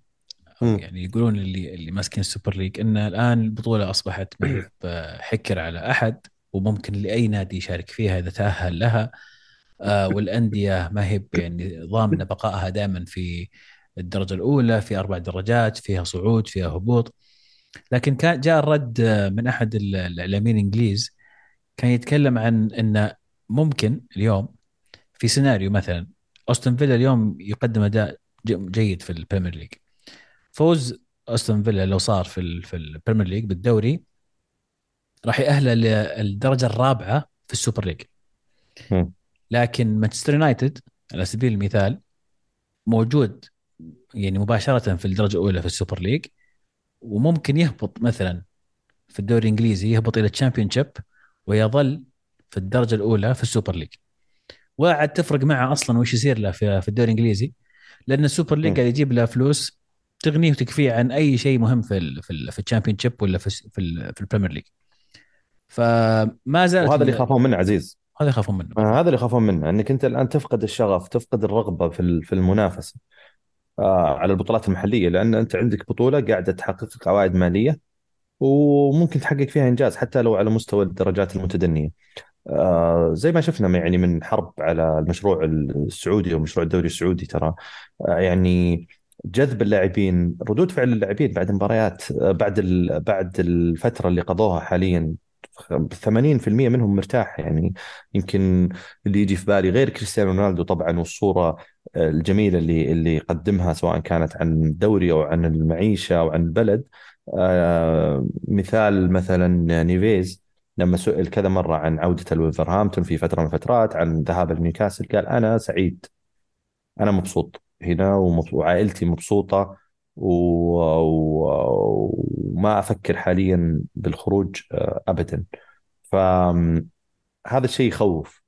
Speaker 1: يعني يقولون اللي اللي ماسكين السوبر ليج إن الآن البطولة أصبحت مو بحكر على أحد وممكن لأي نادي يشارك فيها إذا تأهل لها. والأندية ما هي يعني ضامنة بقائها دائما في الدرجة الأولى في أربع درجات فيها صعود فيها هبوط. لكن كان جاء الرد آه، من أحد ال- الأعلاميين الإنجليز كان يتكلم عن إن ممكن اليوم في سيناريو مثلا أستون فيلا اليوم يقدم أداء جيد في ال Premier League. فوز أستون فيلا لو صار في في ال Premier League بالدوري راح يأهله للدرجة الرابعة في ال Super
Speaker 2: League.
Speaker 1: لكن مانشستر يونايتد على سبيل المثال موجود يعني مباشرة في الدرجة الأولى في ال Super League وممكن يهبط مثلا في الدوري الإنجليزي يهبط إلى ال Championship ويظل في الدرجة الأولى في ال Super League. وعاد تفرق معه أصلا وش يصير له في في الدوري الإنجليزي لأن ال Super
Speaker 2: League.
Speaker 1: قاعد يجيب له فلوس تغنيه وتكفيه عن أي شيء مهم في ال في ال في ال Championship ولا في في, ال في ال Premier League. فما زالت
Speaker 2: وهذا اللي
Speaker 1: ال-
Speaker 2: يخافون منه عزيز.
Speaker 1: هذا يخافون منه
Speaker 2: آه، هذا اللي يخافون منه إنك أنت الآن تفقد الشغف تفقد الرغبة في في المنافسة آه، على البطولات المحلية لأن أنت عندك بطولة قاعدة تحقق لك عوائد مالية وممكن تحقق فيها إنجاز حتى لو على مستوى الدرجات المتدنية. آه، زي ما شفنا يعني من حرب على المشروع السعودي ومشروع الدوري السعودي ترى آه، يعني جذب اللاعبين ردود فعل اللاعبين بعد المباريات آه، بعد بعد الفترة اللي قضوها حاليا 80% منهم مرتاح. يعني يمكن اللي يجي في بالي غير كريستيانو رونالدو طبعا والصورة الجميلة اللي اللي قدمها سواء كانت عن الدوري أو عن المعيشة أو عن البلد. آه، مثال مثلا نيفيز لما سئل كذا مرة عن عودته لولفرهامبتون في فترة من الفترات عن ذهابه لنيوكاسل قال أنا سعيد أنا مبسوط هنا وعائلتي مبسوطة وما أفكر حاليا بالخروج آه، ابدا. فهذا الشيء يخوف.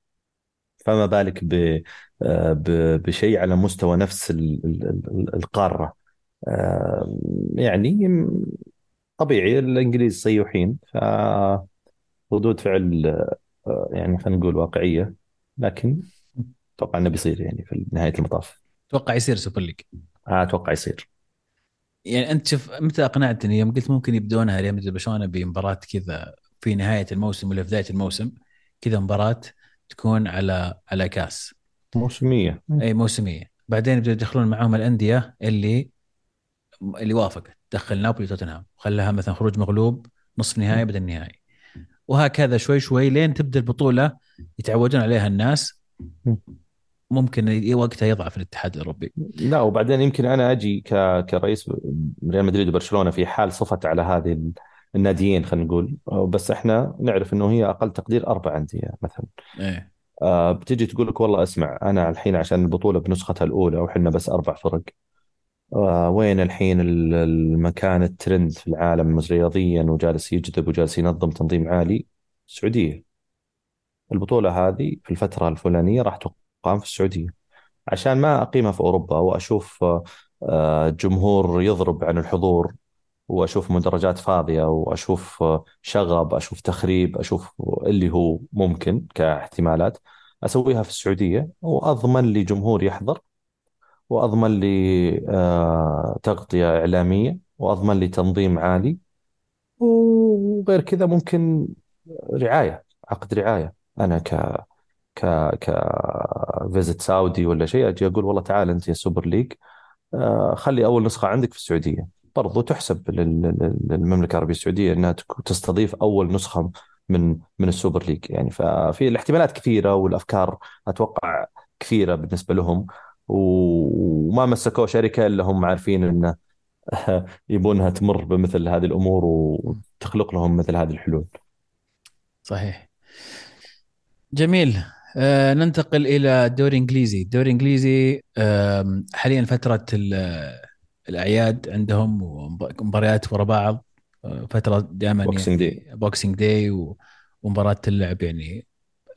Speaker 2: فما بالك ب آه، بشيء على مستوى نفس ال- ال- ال- القارة؟ آه، يعني طبيعي الإنجليز صيوحين. فردود فعل آه، يعني خلينا نقول واقعية. لكن أتوقع إنه بيصير يعني في نهاية المطاف.
Speaker 1: أتوقع يصير Super
Speaker 2: League. أتوقع يصير.
Speaker 1: يعني أنت شوف متى أقنعتني؟ يوم قلت ممكن يبدونها ريال مدريد برشلونه بمباراه كذا في نهاية الموسم ولا في بداية الموسم كذا مباراة تكون على على كاس.
Speaker 2: موسمية.
Speaker 1: أي موسمية. بعدين يبدأوا يدخلون معاهم الأندية اللي اللي وافقت. دخل نابولي وتوتنهام. خلاها مثلا خروج مغلوب نصف نهائي بدل نهائي. وهكذا شوي شوي لين تبدأ البطولة يتعودون عليها الناس. ممكن وقتها يضعف الاتحاد الأوروبي.
Speaker 2: لا وبعدين يمكن أنا أجي. كرئيس ريال مدريد وبرشلونة في حال صفت على هذه ال- الناديين خلينا نقول. بس إحنا نعرف إنه هي أقل تقدير أربع أندية مثلا.
Speaker 1: إيه.
Speaker 2: آه بتجي تقول لك والله اسمع أنا الحين عشان البطولة بنسختها الأولى وحنا بس أربع فرق. آه وين الحين ال- المكان الترند في العالم رياضيا وجالس يجذب وجالس ينظم تنظيم عالي؟ السعودية. البطولة هذه في الفترة الفلانية راح تقام في السعودية. عشان ما اقيمها في أوروبا وأشوف آه، جمهور يضرب عن الحضور وأشوف مدرجات فاضية وأشوف آه، شغب أشوف تخريب أشوف اللي هو ممكن كاحتمالات أسويها في السعودية. وأضمن لي جمهور يحضر وأضمن لي آه، تغطية إعلامية وأضمن لي تنظيم عالي. وغير كذا ممكن رعاية عقد رعاية أنا ك ك ك Visit Saudi ولا شيء أجي أقول والله تعال أنت يا Super League آه، خلي أول نسخة عندك في السعودية. برضو تحسب لل- لل- للمملكة العربية السعودية إنها تستضيف أول نسخة من من ال Super League. يعني ففي الاحتمالات كثيرة والأفكار أتوقع كثيرة بالنسبة لهم وما مسكوا شركة إلا هم عارفين انه يبونها تمر بمثل هذه الأمور وتخلق لهم مثل هذه الحلول.
Speaker 1: صحيح. جميل. آه ننتقل إلى الدوري الإنجليزي. الدوري الإنجليزي آم، حاليا فترة ال- الأعياد عندهم ومباريات ورا بعض. آه، فترة دائما
Speaker 2: Boxing
Speaker 1: يعني Boxing Day ومباراة اللعب يعني.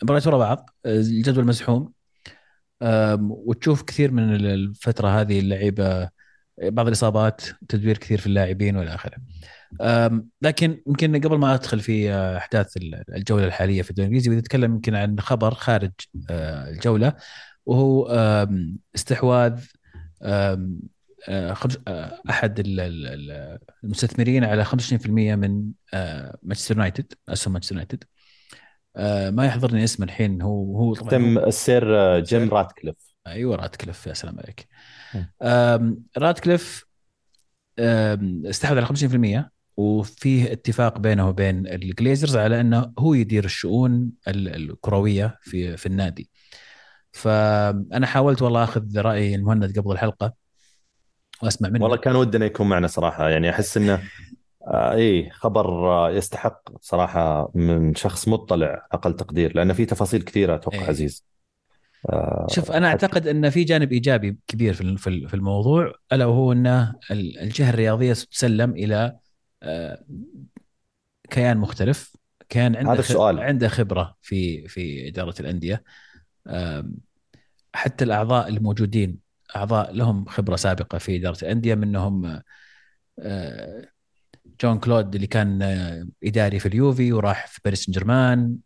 Speaker 1: مباريات ورا بعض آه، الجدول مزحوم. وتشوف كثير من الفترة هذه اللعيبة بعض الإصابات تدوير كثير في اللاعبين والى آخره. لكن يمكن قبل ما أدخل في آه، أحداث ال- الجولة الحالية في الدوري الإنجليزي بدي أتكلم يمكن عن خبر خارج آه، الجولة وهو استحواذ آه، أحد ال- ال- ال- المستثمرين على 25% من مانشستر يونايتد أسهم مانشستر يونايتد. ما يحضرني اسمه الحين هو هو طبعا
Speaker 2: تم السير جيم. راتكليف
Speaker 1: أيوه راتكليف يا سلام عليك. راتكليف استحوذ على 50% وفيه اتفاق بينه وبين الجليزرز على إنه هو يدير الشؤون ال- الكروية في في النادي. فأنا حاولت والله أخذ رأي المهند قبل الحلقة وأسمع منه
Speaker 2: والله كان ودنا يكون معنا صراحة يعني أحس إنه آه إيه خبر آه يستحق صراحة من شخص مطلع أقل تقدير لأن في تفاصيل كثيرة أتوقع
Speaker 1: إيه.
Speaker 2: عزيز
Speaker 1: شوف
Speaker 2: آه
Speaker 1: أنا
Speaker 2: حتى
Speaker 1: أعتقد ان في جانب إيجابي كبير في في الموضوع ألا وهو ان ال- الجهة الرياضية ستسلم إلى كيان مختلف. كان عنده
Speaker 2: هذا. السؤال.
Speaker 1: عنده خبرة في في إدارة الأندية. حتى الأعضاء الموجودين أعضاء لهم خبرة سابقة في إدارة الأندية منهم آه، جون كلود اللي كان آه، إداري في اليوفي وراح في باريس سان جيرمان.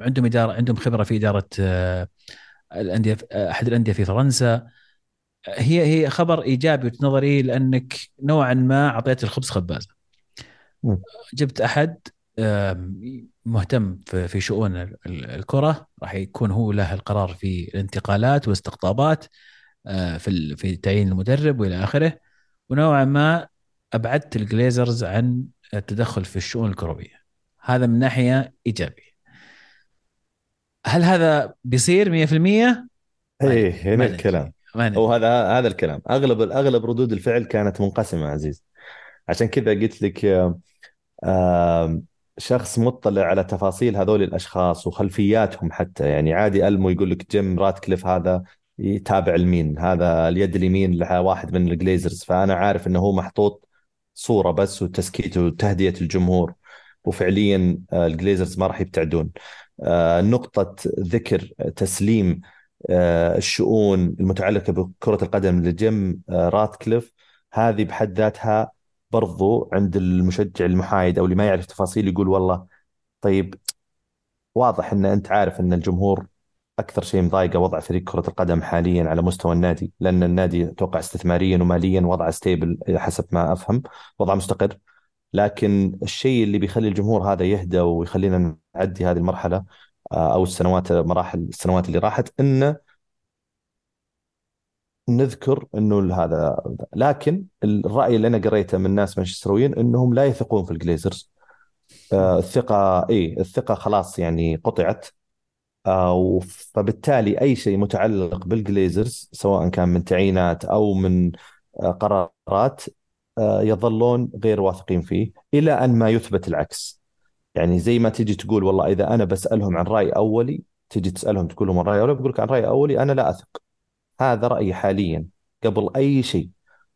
Speaker 1: عندهم إدارة عندهم خبرة في إدارة آه، الأندية أحد الأندية في فرنسا. هي هي خبر إيجابي نظري لأنك نوعا ما أعطيت الخبز خبازة.
Speaker 2: م.
Speaker 1: جبت أحد مهتم في في شؤون ال- ال- الكرة راح يكون هو له القرار في الانتقالات والاستقطابات آه، في في تعيين المدرب وإلى آخره. ونوعا ما أبعدت الجليزرز عن التدخل في الشؤون الكروية. هذا من ناحية إيجابية. هل هذا بيصير 100% ما
Speaker 2: إيه
Speaker 1: ندري
Speaker 2: هنا الكلام.
Speaker 1: ندري.
Speaker 2: هذا الكلام. أغلب أغلب ردود الفعل كانت منقسمة عزيز. عشان كذا قلت لك آم، شخص مطلع على تفاصيل هذول الأشخاص وخلفياتهم حتى. يعني عادي ألمو يقول لك جيم راتكليف هذا يتابع المين هذا اليد اليمين لواحد من الجليزرز. فأنا عارف إنه هو محطوط صورة بس وتسكيت وتهدئة الجمهور. وفعليا آه، الجليزرز ما راح يبتعدون. آه، نقطة ذكر تسليم آه، الشؤون المتعلقة بكرة القدم لجيم آه، راتكليف. هذه بحد ذاتها برضو عند المشجع المحايد أو اللي ما يعرف تفاصيل يقول والله طيب واضح إن أنت عارف إن الجمهور أكثر شيء مضايقة وضع فريق كرة القدم حاليا على مستوى النادي لأن النادي أتوقع استثماريا وماليا وضعه stable حسب ما أفهم وضعه مستقر. لكن الشيء اللي بيخلي الجمهور هذا يهدى ويخلينا نعدي هذه المرحلة آه، أو السنوات مراحل السنوات اللي راحت انه نذكر إنه هذا لكن الرأي اللي أنا قريته من ناس مانشسترويين إنهم لا يثقون في الجليزرز. آه، الثقة إي الثقة خلاص يعني قطعت. آه، فبالتالي أي شيء متعلق بالجليزرز سواء كان من تعيينات أو من آه، قرارات يظلون غير واثقين فيه إلى أن ما يثبت العكس. يعني زي ما تيجي تقول والله إذا أنا بسألهم عن رأي أولي تيجي تسألهم تقول لهم الراي الاولي بيقول لك عن رأي أولي أنا لا أثق. هذا رأيي حاليا قبل أي شيء.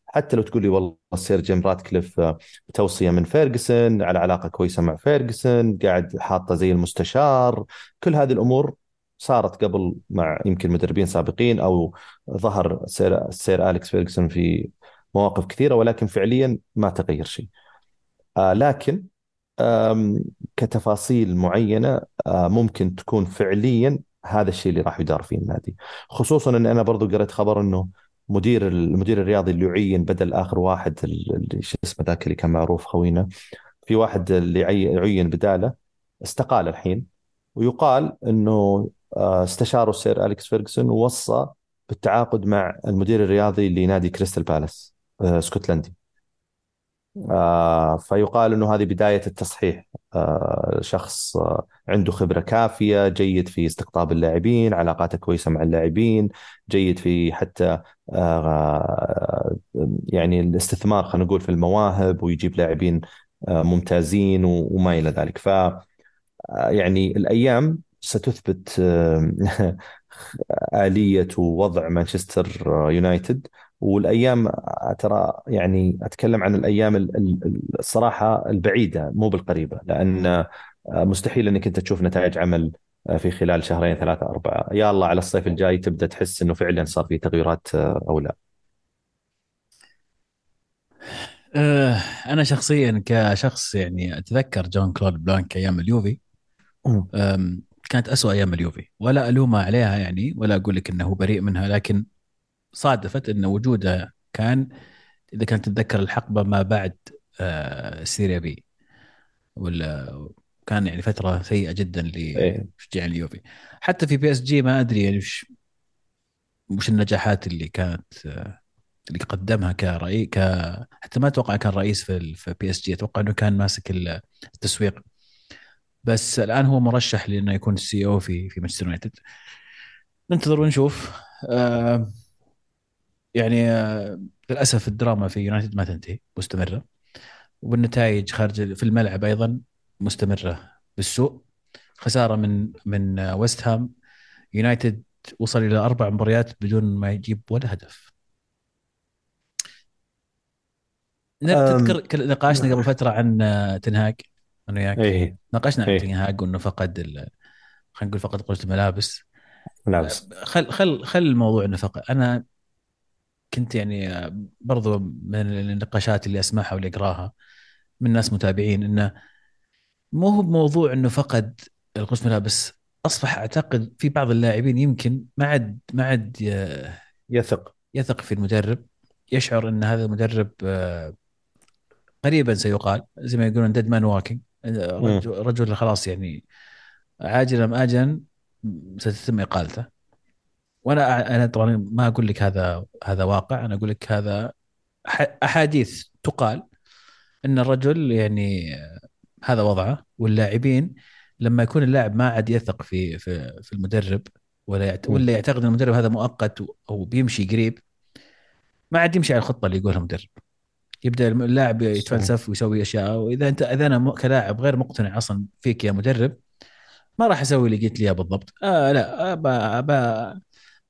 Speaker 2: حتى لو تقول لي والله السير جيم راتكليف آه، توصية من فيرجسون على علاقة كويسة مع فيرجسون قاعد حاطة زي المستشار. كل هذه الأمور صارت قبل مع يمكن مدربين سابقين أو ظهر سير سير أليكس فيرجسون في مواقف كثيرة ولكن فعليا ما تغير شيء. آه لكن كتفاصيل معينة ممكن تكون فعليا هذا الشيء اللي راح يدار فيه النادي. خصوصا إن أنا برضو قريت خبر إنه مدير المدير الرياضي اللي يعين بدل آخر واحد اللي شو اسمه ذاك اللي كان معروف خوينا في واحد اللي عي- عين بدالة استقال الحين ويقال إنه استشاره السير أليكس فيرجسون ووصى بالتعاقد مع المدير الرياضي لنادي كريستال بالاس اسكتلندي آه، فيقال إنه هذه بداية التصحيح. آه، شخص آه، عنده خبرة كافية جيد في استقطاب اللاعبين علاقاته كويسة مع اللاعبين جيد في حتى آه، يعني الاستثمار خلينا نقول في المواهب ويجيب لاعبين آه، ممتازين وما إلى ذلك. ف آه، يعني الأيام ستثبت آه، آلية ووضع مانشستر يونايتد. والأيام ترى يعني أتكلم عن الأيام ال- ال- الصراحة البعيدة مو بالقريبة لأن مستحيل إنك أنت تشوف نتائج عمل في خلال شهرين ثلاثة أربعة. يا الله على الصيف الجاي تبدأ تحس إنه فعلا صار في تغيرات أو لا؟
Speaker 1: آه، أنا شخصيا كشخص يعني أتذكر جون كلود بلانك أيام اليوفي. كانت أسوأ أيام اليوفي. ولا ألومه عليها يعني ولا أقول لك إنه بريء منها لكن صادفت إن وجوده كان إذا كنت تتذكر الحقبة ما بعد آه، Serie B. ولا كان يعني فترة سيئة جدا
Speaker 2: إيه.
Speaker 1: لمشجعين اليوفي. حتى في PSG ما أدري يعني وش وش النجاحات اللي كانت آه، اللي قدمها كرئيس ك حتى ما أتوقع كان رئيس في في PSG. أتوقع إنه كان ماسك التسويق. بس الآن هو مرشح لأنه يكون ال CEO في في مانشستر يونايتد. ننتظر ونشوف. آه يعني آه للأسف الدراما في يونايتد ما تنتهي مستمرة. والنتائج خارج في الملعب أيضا مستمرة بالسوء. خسارة من من ويست هام يونايتد وصل إلى أربع مباريات بدون ما يجيب ولا هدف. تذكر نقاشنا قبل فترة عن تنهاج أنا وياك
Speaker 2: إيه.
Speaker 1: ناقشنا عن
Speaker 2: إيه.
Speaker 1: تنهاج وإنه فقد ال... خلينا نقول فقد قوة الملابس.
Speaker 2: ملابس.
Speaker 1: خل خل خل الموضوع إنه فقد. أنا كنت يعني برضو من النقاشات اللي أسمعها واللي اقراها من ناس متابعين إنه مو هو بموضوع إنه فقد غرفة ملابس أصبح أعتقد في بعض اللاعبين يمكن ما عاد ما عاد
Speaker 2: يثق
Speaker 1: يثق في المدرب. يشعر إن هذا المدرب آه، قريبا سيقال زي ما يقولون dead man walking رجل خلاص يعني عاجلا أم اجلا ستتم إقالته. وأنا أنا طبعا ما أقول لك هذا هذا واقع أنا أقول لك هذا أحاديث تقال إن الرجل يعني هذا وضعه واللاعبين لما يكون اللاعب ما عاد يثق في في في المدرب ولا. ولا يعتقد إن المدرب هذا مؤقت أو بيمشي قريب ما عاد يمشي على الخطة اللي يقولها المدرب. يبدأ اللاعب يتفلسف ويسوي أشياء وإذا أنت إذا أنا كلاعب غير مقتنع أصلا فيك يا مدرب ما راح أسوي اللي قلت لي إياه بالضبط. آه لا أبا أبا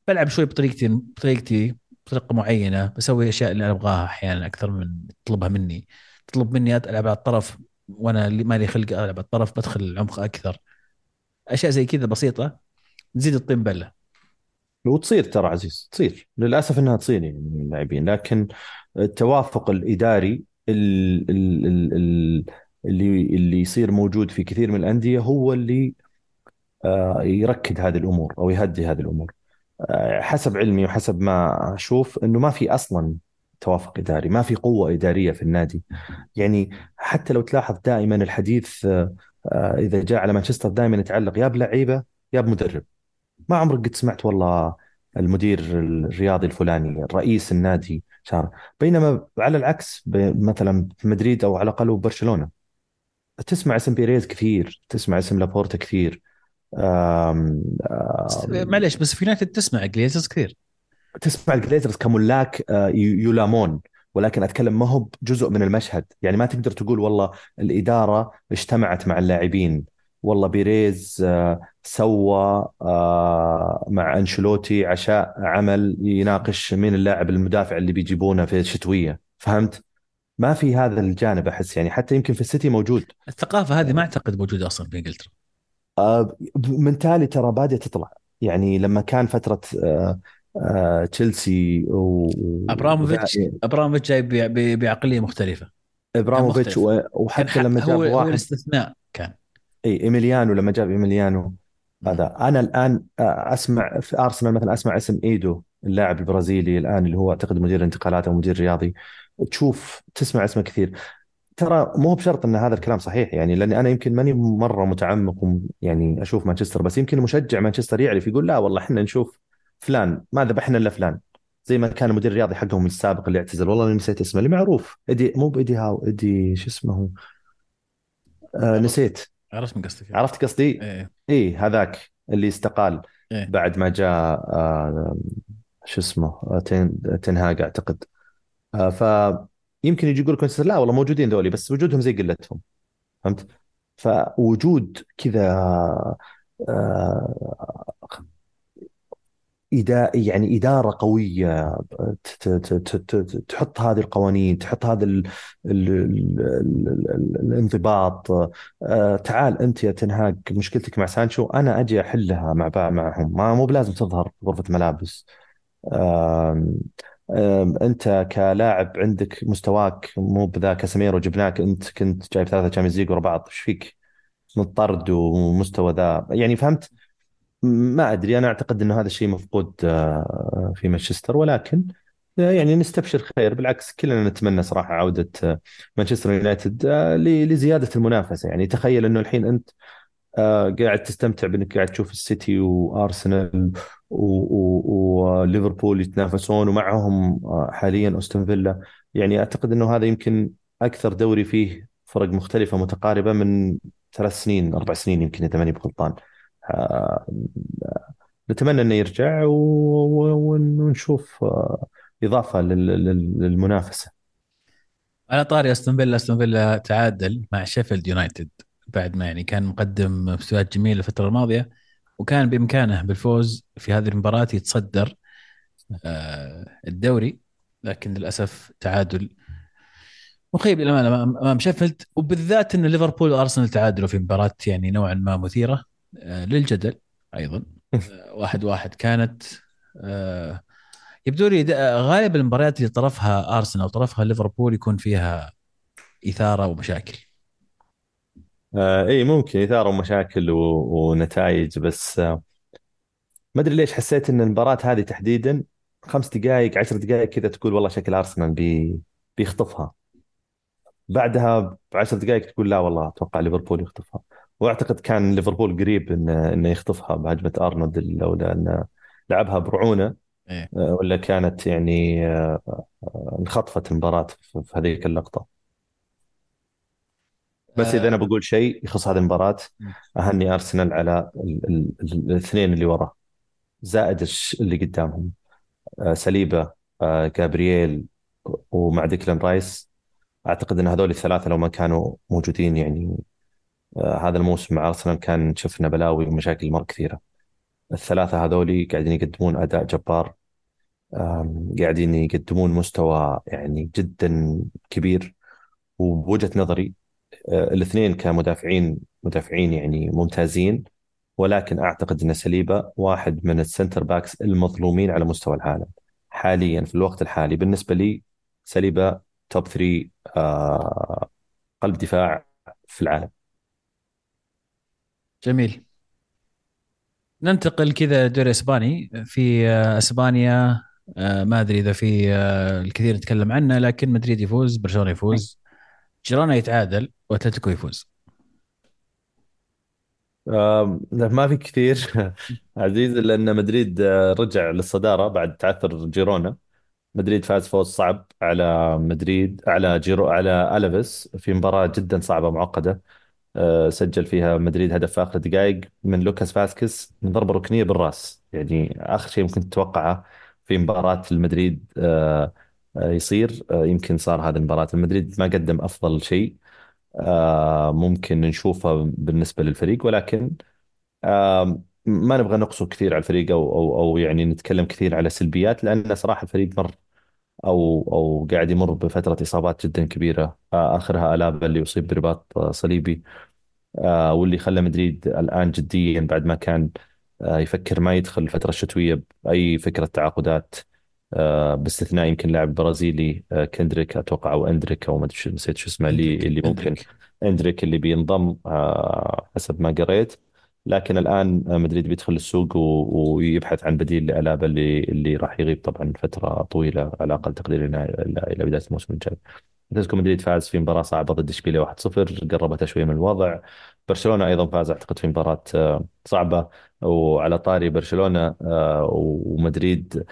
Speaker 1: بلعب شوي بطريقتي بطريقتي بطريقة معينة بسوي أشياء اللي أنا أبغاها أحيانا أكثر من تطلبها مني. تطلب مني ألعب على الطرف وأنا اللي مالي خلق ألعب على الطرف بدخل العمق أكثر. أشياء زي كذا بسيطة تزيد الطين بلة.
Speaker 2: وتصير ترى عزيز تصير. للأسف إنها تصير يعني من اللاعبين. لكن التوافق الإداري اللي اللي يصير موجود في كثير من الأندية هو اللي آه، يركد هذه الأمور أو يهدي هذه الأمور. حسب علمي وحسب ما أشوف إنه ما في أصلا توافق إداري ما في قوة إدارية في النادي. يعني حتى لو تلاحظ دائما الحديث آه، إذا جاء على مانشستر دائما يتعلق يا بلعيبة يا بمدرب. ما عمرك قد سمعت والله المدير الرياضي الفلاني رئيس النادي شار. بينما على العكس مثلا في مدريد أو على الأقل برشلونه تسمع اسم بيريز كثير تسمع اسم لابورتا كثير.
Speaker 1: معليش بس في يونايتد تسمع جليزرز كثير.
Speaker 2: تسمع الجليزرز كملاك آه، يلامون ولكن أتكلم ما هو جزء من المشهد. يعني ما تقدر تقول والله الإدارة اجتمعت مع اللاعبين. والله بيريز آه، سوى آه، مع أنشيلوتي عشاء عمل يناقش مين اللاعب المدافع اللي بيجيبونه في الشتوية. فهمت؟ ما في هذا الجانب أحس. يعني حتى يمكن في السيتي موجود.
Speaker 1: الثقافة هذه ما أعتقد موجودة أصلا في
Speaker 2: إنجلترا. من تالي ترى بادئ تطلع. يعني لما كان فترة تشيلسي و
Speaker 1: أبراموفيتش أبراموفيتش جاي بعقلية مختلفة.
Speaker 2: إبراموفيتش وحتى لما جاب
Speaker 1: هو واحد. هو الاستثناء كان.
Speaker 2: إي إيمينالو لما جاب إيمينالو هذا. أنا الآن آه، أسمع في أرسنال مثلا أسمع اسم إيدو اللاعب البرازيلي الآن اللي هو أعتقد مدير انتقالات أو مدير رياضي. تشوف تسمع اسمه كثير. ترى مو بشرط إن هذا الكلام صحيح يعني لأني أنا يمكن ماني مرة متعمق يعني أشوف مانشستر بس يمكن مشجع مانشستر يعرف يقول لا والله إحنا نشوف فلان ما ذبحنا إلا فلان. زي ما كان المدير الرياضي حقهم السابق اللي اعتزل والله نسيت اسمه اللي معروف ايدي مو بايدي هاو ايدي شو اسمه آه نسيت.
Speaker 1: عرفت من قصدك.
Speaker 2: عرفت قصدي؟
Speaker 1: إيه
Speaker 2: إيه. هذاك اللي استقال
Speaker 1: إيه؟
Speaker 2: بعد ما جاء آه شو اسمه آه تن تنهاج أعتقد. آه فيمكن يجي يقول لك لا والله موجودين ذولي بس وجودهم زي قلتهم فهمت؟ فوجود كذا آه يعني إدارة قوية تحط هذه القوانين تحط هذا ال ال ال الانضباط آه، تعال أنت يا تنهاج مشكلتك مع سانشو أنا أجي أحلها مع معهم ما مو بلازم تظهر غرفة ملابس أنت كلاعب عندك مستواك مو بذا كاسيميرو جبناك أنت كنت جايب ثلاثة Champions League ورا بعض إيش فيك؟ مضطرد ومستوى ذا يعني فهمت؟ ما أدري أنا أعتقد إنه هذا الشيء مفقود آه، في مانشستر ولكن آه، يعني نستبشر خير بالعكس كلنا نتمنى صراحة عودة آه، مانشستر يونايتد لزيادة المنافسة يعني تخيل إنه الحين أنت قاعد تستمتع بإنك قاعد تشوف السيتي وأرسنال وليفربول يتنافسون ومعهم حاليا أستون فيلا. يعني أعتقد إنه هذا يمكن أكثر دوري فيه فرق مختلفة متقاربة من ثلاث سنين أربع سنين يمكن إذا ماني بغلطان. آه، نتمنى إنه يرجع ونشوف آه، إضافة للمنافسة.
Speaker 1: على طاري أستون فيلا أستون فيلا تعادل مع شيفيلد يونايتد. بعد ما يعني كان مقدم مستويات جميلة الفترة الماضية وكان بإمكانه بالفوز في هذه المباراة يتصدر آه، الدوري. لكن للأسف تعادل مخيب للأمانة امام شيفيلد. وبالذات إن ليفربول وأرسنال تعادلوا في مباراة يعني نوعا ما مثيرة آه، للجدل أيضا. آه، واحد واحد كانت يبدو لي غالب المباريات اللي طرفها أرسنال وطرفها ليفربول يكون فيها إثارة ومشاكل.
Speaker 2: آه اي ممكن اثاره ومشاكل و... ونتائج بس آه ما أدري ليش حسيت إن المباراة هذه تحديدا خمس دقائق عشر دقائق كذا تقول والله شكل أرسنال بي... بيخطفها. بعدها بعشر دقائق تقول لا والله أتوقع ليفربول يخطفها. وأعتقد كان ليفربول قريب انه إنه يخطفها بهجمة أرنولد لولا انه لعبها برعونة
Speaker 1: إيه.
Speaker 2: آه، ولا كانت يعني آه، آه، انخطفت المباراة في هذيك اللقطة. بس إذا أنا
Speaker 1: آه.
Speaker 2: بقول شيء يخص هذه
Speaker 1: المباراة.
Speaker 2: أهني أرسنال على ال- ال- ال- الاثنين اللي وراه زائد اللي قدامهم آه، سليبا آه، جابرييل ومع ديكلان رايس. أعتقد إن هذول الثلاثة لو ما كانوا موجودين يعني هذا الموسم مع أرسنال كان شفنا بلاوي ومشاكل مرة كثيرة. الثلاثة هذول قاعدين يقدمون أداء جبار قاعدين يقدمون مستوى يعني جدا كبير. وبوجهة نظري الاثنين كمدافعين مدافعين يعني ممتازين ولكن أعتقد إن سليبا واحد من ال center backs المظلومين على مستوى العالم حاليا في الوقت الحالي. بالنسبة لي سليبا top 3 آه قلب دفاع في العالم.
Speaker 1: جميل. ننتقل كذا دوري إسباني. في آه، إسبانيا آه، ما أدري إذا في آه، الكثير نتكلم عنه لكن مدريد يفوز برشلونة يفوز. جيرونا يتعادل. وأتلتيكو يفوز.
Speaker 2: آه ما في كثير. عزيز لأن مدريد آه، رجع للصدارة بعد تعثر جيرونا. مدريد فاز فوز صعب على مدريد على جيرو على ألافيس في مباراة جدا صعبة معقدة. آه، سجل فيها مدريد هدف في آخر دقائق من لوكاس فاسكس من ضربة ركنية بالرأس. يعني آخر شيء ممكن تتوقعه في مباراة المدريد آه، يصير. يمكن صار هذه المباراة. المدريد ما قدم أفضل شيء. ممكن نشوفه بالنسبة للفريق ولكن آه، ما نبغى نقصه كثير على الفريق أو أو أو يعني نتكلم كثير على سلبيات لأن صراحة الفريق مر أو أو قاعد يمر بفترة إصابات جدا كبيرة آه، آخرها ألابا اللي اصيب برباط آه، صليبي آه، واللي خلى مدريد الآن جديا بعد ما كان آه، يفكر ما يدخل الفترة الشتوية بأي فكرة تعاقدات. آه، باستثناء يمكن لاعب برازيلي آه، كندريك أتوقع أو أندريك أو ما أدري شو- نسيت شو اسمه اللي
Speaker 1: أندريك
Speaker 2: اللي ممكن أندريك. اللي بينضم آه، حسب ما قريت. لكن الآن آه، مدريد بيدخل السوق ويبحث عن بديل لألابا اللي اللي راح يغيب طبعا فترة طويلة على أقل تقدير إلى بداية الموسم الجاي. أتلتيكو مدريد فاز في مباراة صعبة ضد إشبيليا 1-0 قربته شوي من الوضع. برشلونة أيضا فاز أعتقد في مباراة آه، صعبة. وعلى طاري برشلونة آه، ومدريد آه،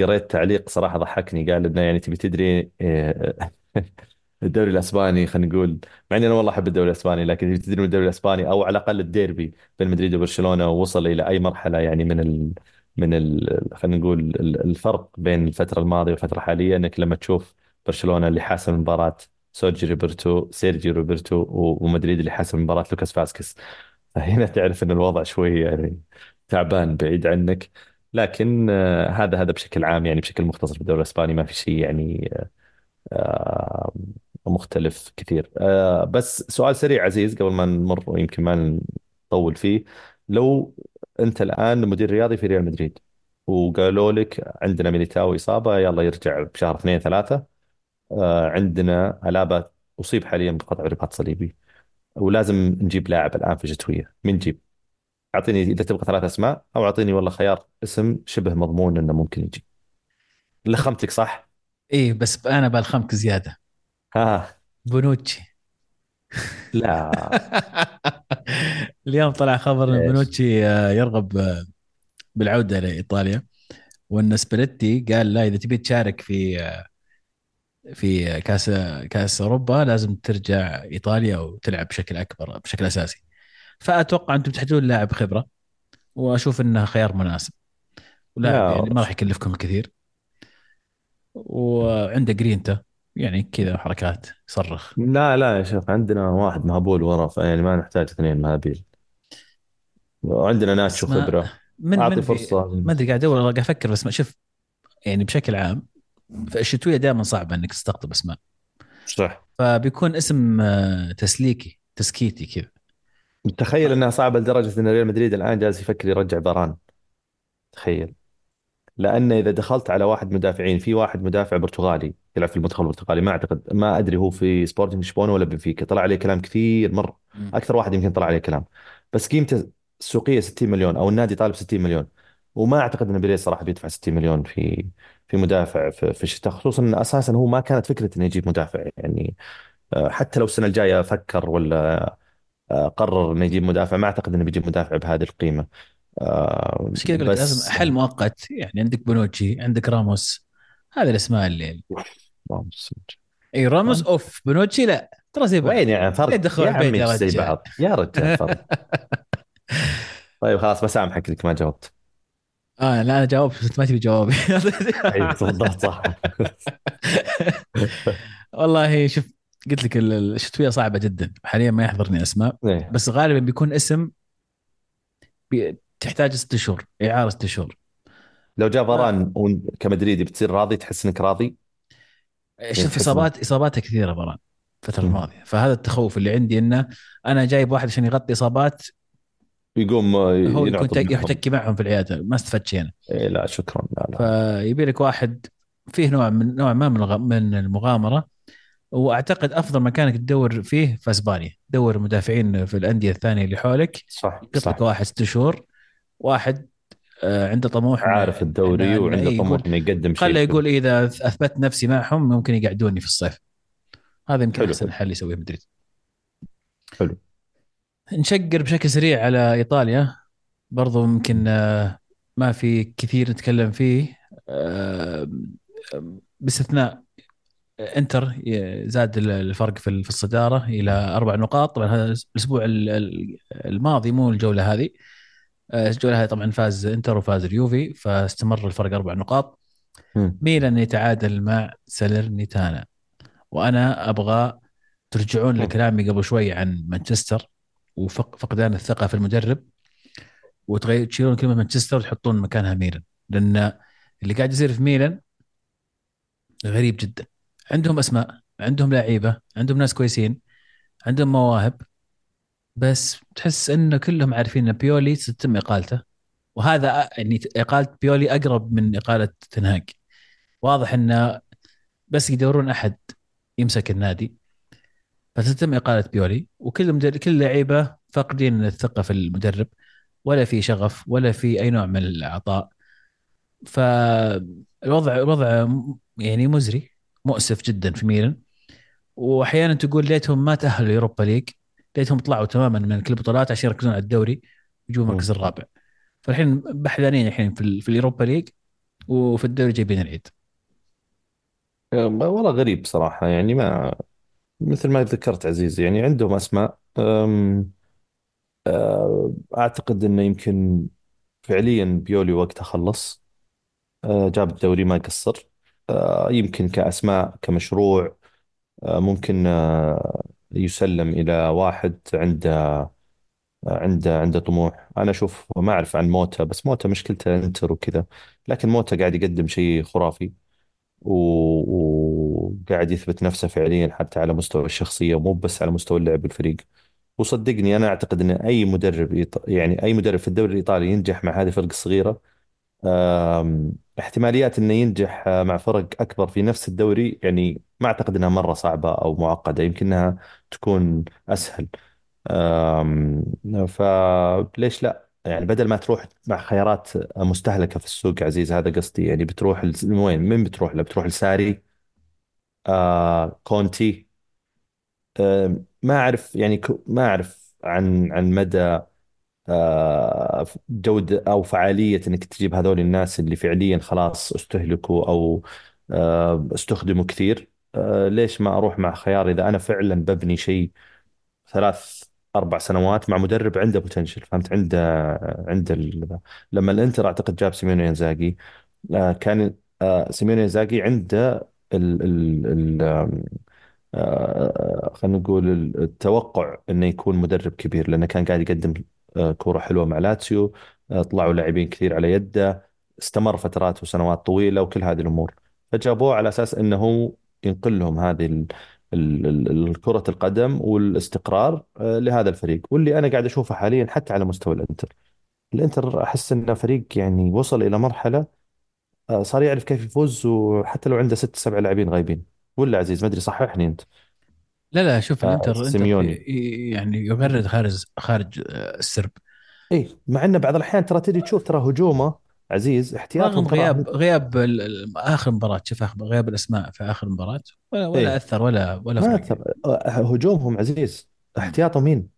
Speaker 2: قريت تعليق صراحة ضحكني قال إنه يعني تبي تدري آه، الدوري الأسباني خلينا نقول مع إني أنا والله أحب الدوري الأسباني لكن تبي تدري من الدوري الأسباني أو على الأقل الديربي بين مدريد وبرشلونة وصل إلى أي مرحلة يعني من ال من ال خلينا نقول ال- الفرق بين الفترة الماضية والفترة الحالية؟ إنك لما تشوف برشلونة اللي حاسم المباراة سيرجي روبرتو سيرجي روبرتو ومدريد اللي حاسم مباراة لوكاس فاسكس فهنا تعرف إن الوضع شوي يعني تعبان بعيد عنك. لكن آه، هذا هذا بشكل عام يعني بشكل مختصر في الدوري الإسباني ما في شيء يعني آه، مختلف كثير آه، بس سؤال سريع عزيز قبل ما نمر ويمكن ما نطول فيه لو أنت الآن مدير رياضي في ريال مدريد وقالوا لك عندنا ميليتاو إصابة يلا يرجع بشهر اثنين ثلاثة عندنا ألابا أصيب حاليا بقطع رباط صليبي ولازم نجيب لاعب الآن في الشتويه مين نجيب؟ أعطيني إذا تبغى ثلاث أسماء أو أعطيني والله خيار اسم شبه مضمون إنه ممكن يجي. لخمتك صح؟
Speaker 1: إيه بس أنا بالخمك زيادة.
Speaker 2: ها.
Speaker 1: بونوتشي.
Speaker 2: لا.
Speaker 1: اليوم طلع خبر
Speaker 2: إن؟
Speaker 1: بونوتشي آه، يرغب آه، بالعودة لإيطاليا وإن سباليتي قال لا إذا تبي تشارك في آه، في كاس كاس أوروبا لازم ترجع إيطاليا وتلعب بشكل أكبر بشكل أساسي. فأتوقع أنتم تحتاجون لاعب خبرة وأشوف إنه خيار مناسب. ولاعب
Speaker 2: لا
Speaker 1: يعني ما راح يكلفكم كثير وعنده جرينتا يعني كذا حركات يصرخ
Speaker 2: لا لا يا شيخ عندنا واحد مهبول ورا يعني ما نحتاج اثنين مهابيل. وعندنا ناتشو خبرة.
Speaker 1: من
Speaker 2: أعطي
Speaker 1: من في
Speaker 2: فرصة.
Speaker 1: ما أدري قاعد ادور قاعد أفكر بس ما شوف يعني بشكل عام في الشتويه دائما صعبة إنك تستقطب أسماء.
Speaker 2: صح.
Speaker 1: فبيكون اسم آه، تسليكي تسكيتي كذا.
Speaker 2: تخيل إنها صعبة لدرجة إن ريال مدريد الآن جالس يفكر يرجع فاران تخيل. لأن إذا دخلت على واحد مدافعين في واحد مدافع برتغالي يلعب في المنتخب البرتغالي ما أعتقد ما أدري هو في سبورتنج لشبونه ولا بنفيكا طلع عليه كلام كثير
Speaker 1: مرة.
Speaker 2: أكثر واحد يمكن طلع عليه كلام. بس قيمته السوقية 60 مليون أو النادي طالب 60 مليون. وما أعتقد إن بيريز صراحة بيدفع 60 مليون في في مدافع في, في الشتاء. خصوصا إن أساسا هو ما كانت فكره إنه يجيب مدافع. يعني آه، حتى لو السنة الجاية فكر ولا قرر إنه يجيب مدافع. ما أعتقد إنه بيجيب مدافع بهذه القيمة. آه،
Speaker 1: بس كذا لك لازم
Speaker 2: بس
Speaker 1: حل مؤقت. يعني عندك بونوتشي عندك راموس. هذه الأسماء اللي
Speaker 2: اللهم
Speaker 1: إي راموس أوف بونوتشي لا. ترى زي بعض.
Speaker 2: وين يعني فرق. يا عمي زي بعض؟ يا رجال فرق. طيب خلاص بسامحك انك ما جاوبت.
Speaker 1: آه لا أنا جاوبت بس ما تبي جوابي.
Speaker 2: اي بالضبط صح.
Speaker 1: والله شوف قلت لك ال- الشتوية صعبة جدا. حاليا ما يحضرني أسماء.
Speaker 2: إيه.
Speaker 1: بس غالبا بيكون اسم بي- تحتاج ست شهور إعارة ست شهور.
Speaker 2: لو جاء
Speaker 1: آه.
Speaker 2: فاران وإن- كمدريدي بتصير راضي تحس إنك راضي؟
Speaker 1: شوف
Speaker 2: تحس
Speaker 1: اصابات اصاباته كثيرة بران
Speaker 2: الفترة.
Speaker 1: الماضية. فهذا التخوف اللي عندي إنه أنا جايب واحد عشان يغطي إصابات.
Speaker 2: يقوم آه،
Speaker 1: هو يكون. يحتكي معهم في العيادة. ما استفدت شيء أنا.
Speaker 2: إيه لا شكرا. لا لا.
Speaker 1: فيبي لك واحد فيه نوع من نوع ما من من المغامرة. وأعتقد أفضل مكانك تدور فيه في أسبانيا. دور مدافعين في الأندية الثانية اللي حولك.
Speaker 2: صح
Speaker 1: لك واحد ست شهور. واحد آه، عنده طموح
Speaker 2: عارف الدوري وعنده
Speaker 1: إيه،
Speaker 2: طموح إنه يقدم شيء.
Speaker 1: خله. يقول إذا أثبت نفسي معهم ممكن يقعدوني في الصيف. هذا يمكن
Speaker 2: حلو، أحسن.
Speaker 1: حل يسويه مدريد.
Speaker 2: حلو.
Speaker 1: نشقر بشكل سريع على إيطاليا. برضو يمكن آه، ما في كثير نتكلم فيه. آه، باستثناء انتر زاد الفرق في الصدارة إلى أربع نقاط. طبعا هذا الأسبوع ال- ال- الماضي مو الجولة هذه. آه، الجولة هذه طبعا فاز انتر وفاز اليوفي فاستمر الفرق أربع نقاط. ميلان يتعادل مع سالرنيتانا وأنا أبغى ترجعون. لكلامي قبل شوي عن مانشستر وفقدان الثقة في المدرب. وتغير تشيلون كلمة مانشستر وتحطون مكانها ميلان. لأن اللي قاعد يصير في ميلان غريب جدا. عندهم أسماء عندهم لعيبة عندهم ناس كويسين عندهم مواهب بس تحس انه كلهم عارفين إن بيولي ستتم إقالته. وهذا يعني إقالة بيولي أقرب من إقالة تنهاج واضح انه بس يدورون أحد يمسك النادي فتتم إقالة بيولي. وكل مدرب كل اللعيبه فاقدين الثقة في المدرب ولا في شغف ولا في أي نوع من العطاء فالوضع الوضع م- يعني مزري. مؤسف جدا في ميلان. واحيانا تقول ليتهم ما تأهلوا Europa League ليتهم طلعوا تماما من كل البطولات عشان يركزون على الدوري يجوا المركز الرابع. فالحين بحثانين الحين في, في ال Europa League وفي الدوري جايبين العيد.
Speaker 2: والله غريب صراحة يعني ما مثل ما ذكرت عزيز يعني عندهم أسماء. أم، أه، أعتقد أنه يمكن فعليا بيولي وقتها خلص. أه، جاب الدوري ما قصر. يمكن كأسماء كمشروع أه، ممكن أه، يسلم إلى واحد عنده عنده عنده طموح. أنا أشوف ما أعرف عن موتا بس موتا مشكلته إنتر وكذا لكن موتا قاعد يقدم شيء خرافي وقاعد يثبت نفسه فعليا حتى على مستوى الشخصية ومو بس على مستوى اللعب بالفريق وصدقني أنا أعتقد أن أي مدرب يعني أي مدرب في الدوري الإيطالي ينجح مع هذه الفرق الصغيرة احتماليات أنه ينجح آه، مع فرق أكبر في نفس الدوري يعني ما أعتقد أنها مرة صعبة أو معقدة يمكنها تكون أسهل. آم، فليش لا؟ يعني بدل ما تروح مع خيارات مستهلكة في السوق عزيز هذا قصدي يعني بتروح وين؟ من بتروح له؟ بتروح لساري آه كونتي. ما أعرف يعني ما أعرف عن عن مدى جودة أو فعالية إنك تجيب هذول الناس اللي فعليا خلاص استهلكوا أو آه استخدموا كثير. آه ليش ما أروح مع خيار إذا أنا فعلا ببني شيء ثلاث أربع سنوات مع مدرب عنده potential فهمت؟ عنده عنده ال... لما الإنتر أعتقد جاب سيميوني إنزاجي. آه، كان آه، سيميوني إنزاجي عنده ال ال ال آه، خلينا نقول التوقع إنه يكون مدرب كبير لأنه كان قاعد يقدم آه، كورة حلوة مع لاتسيو آه، طلعوا لاعبين كثير على يده استمر فترات وسنوات طويلة وكل هذه الأمور. فجابوه على أساس إنه ينقل لهم هذه كرة القدم والاستقرار آه، لهذا الفريق. واللي أنا قاعد أشوفه حاليا حتى على مستوى الإنتر. الإنتر أحس إنه فريق يعني وصل إلى مرحلة صار يعرف كيف يفوز وحتى لو عنده ست سبع لاعبين غايبين. ولا عزيز ما أدري صححني أنت.
Speaker 1: لا لا شوف
Speaker 2: آه،
Speaker 1: الإنتر
Speaker 2: سيميوني
Speaker 1: يعني يغرد خارج خارج آه، السرب
Speaker 2: اي مع إنه بعض الأحيان ترى تجي تشوف ترى هجومه عزيز احتياطهم رهيب.
Speaker 1: غياب غياب آخر مباراة شوف غياب الأسماء في آخر مباراة ولا, ولا
Speaker 2: إيه
Speaker 1: أثر ولا ولا
Speaker 2: ما أثر آه، هجومهم عزيز. احتياطه مين؟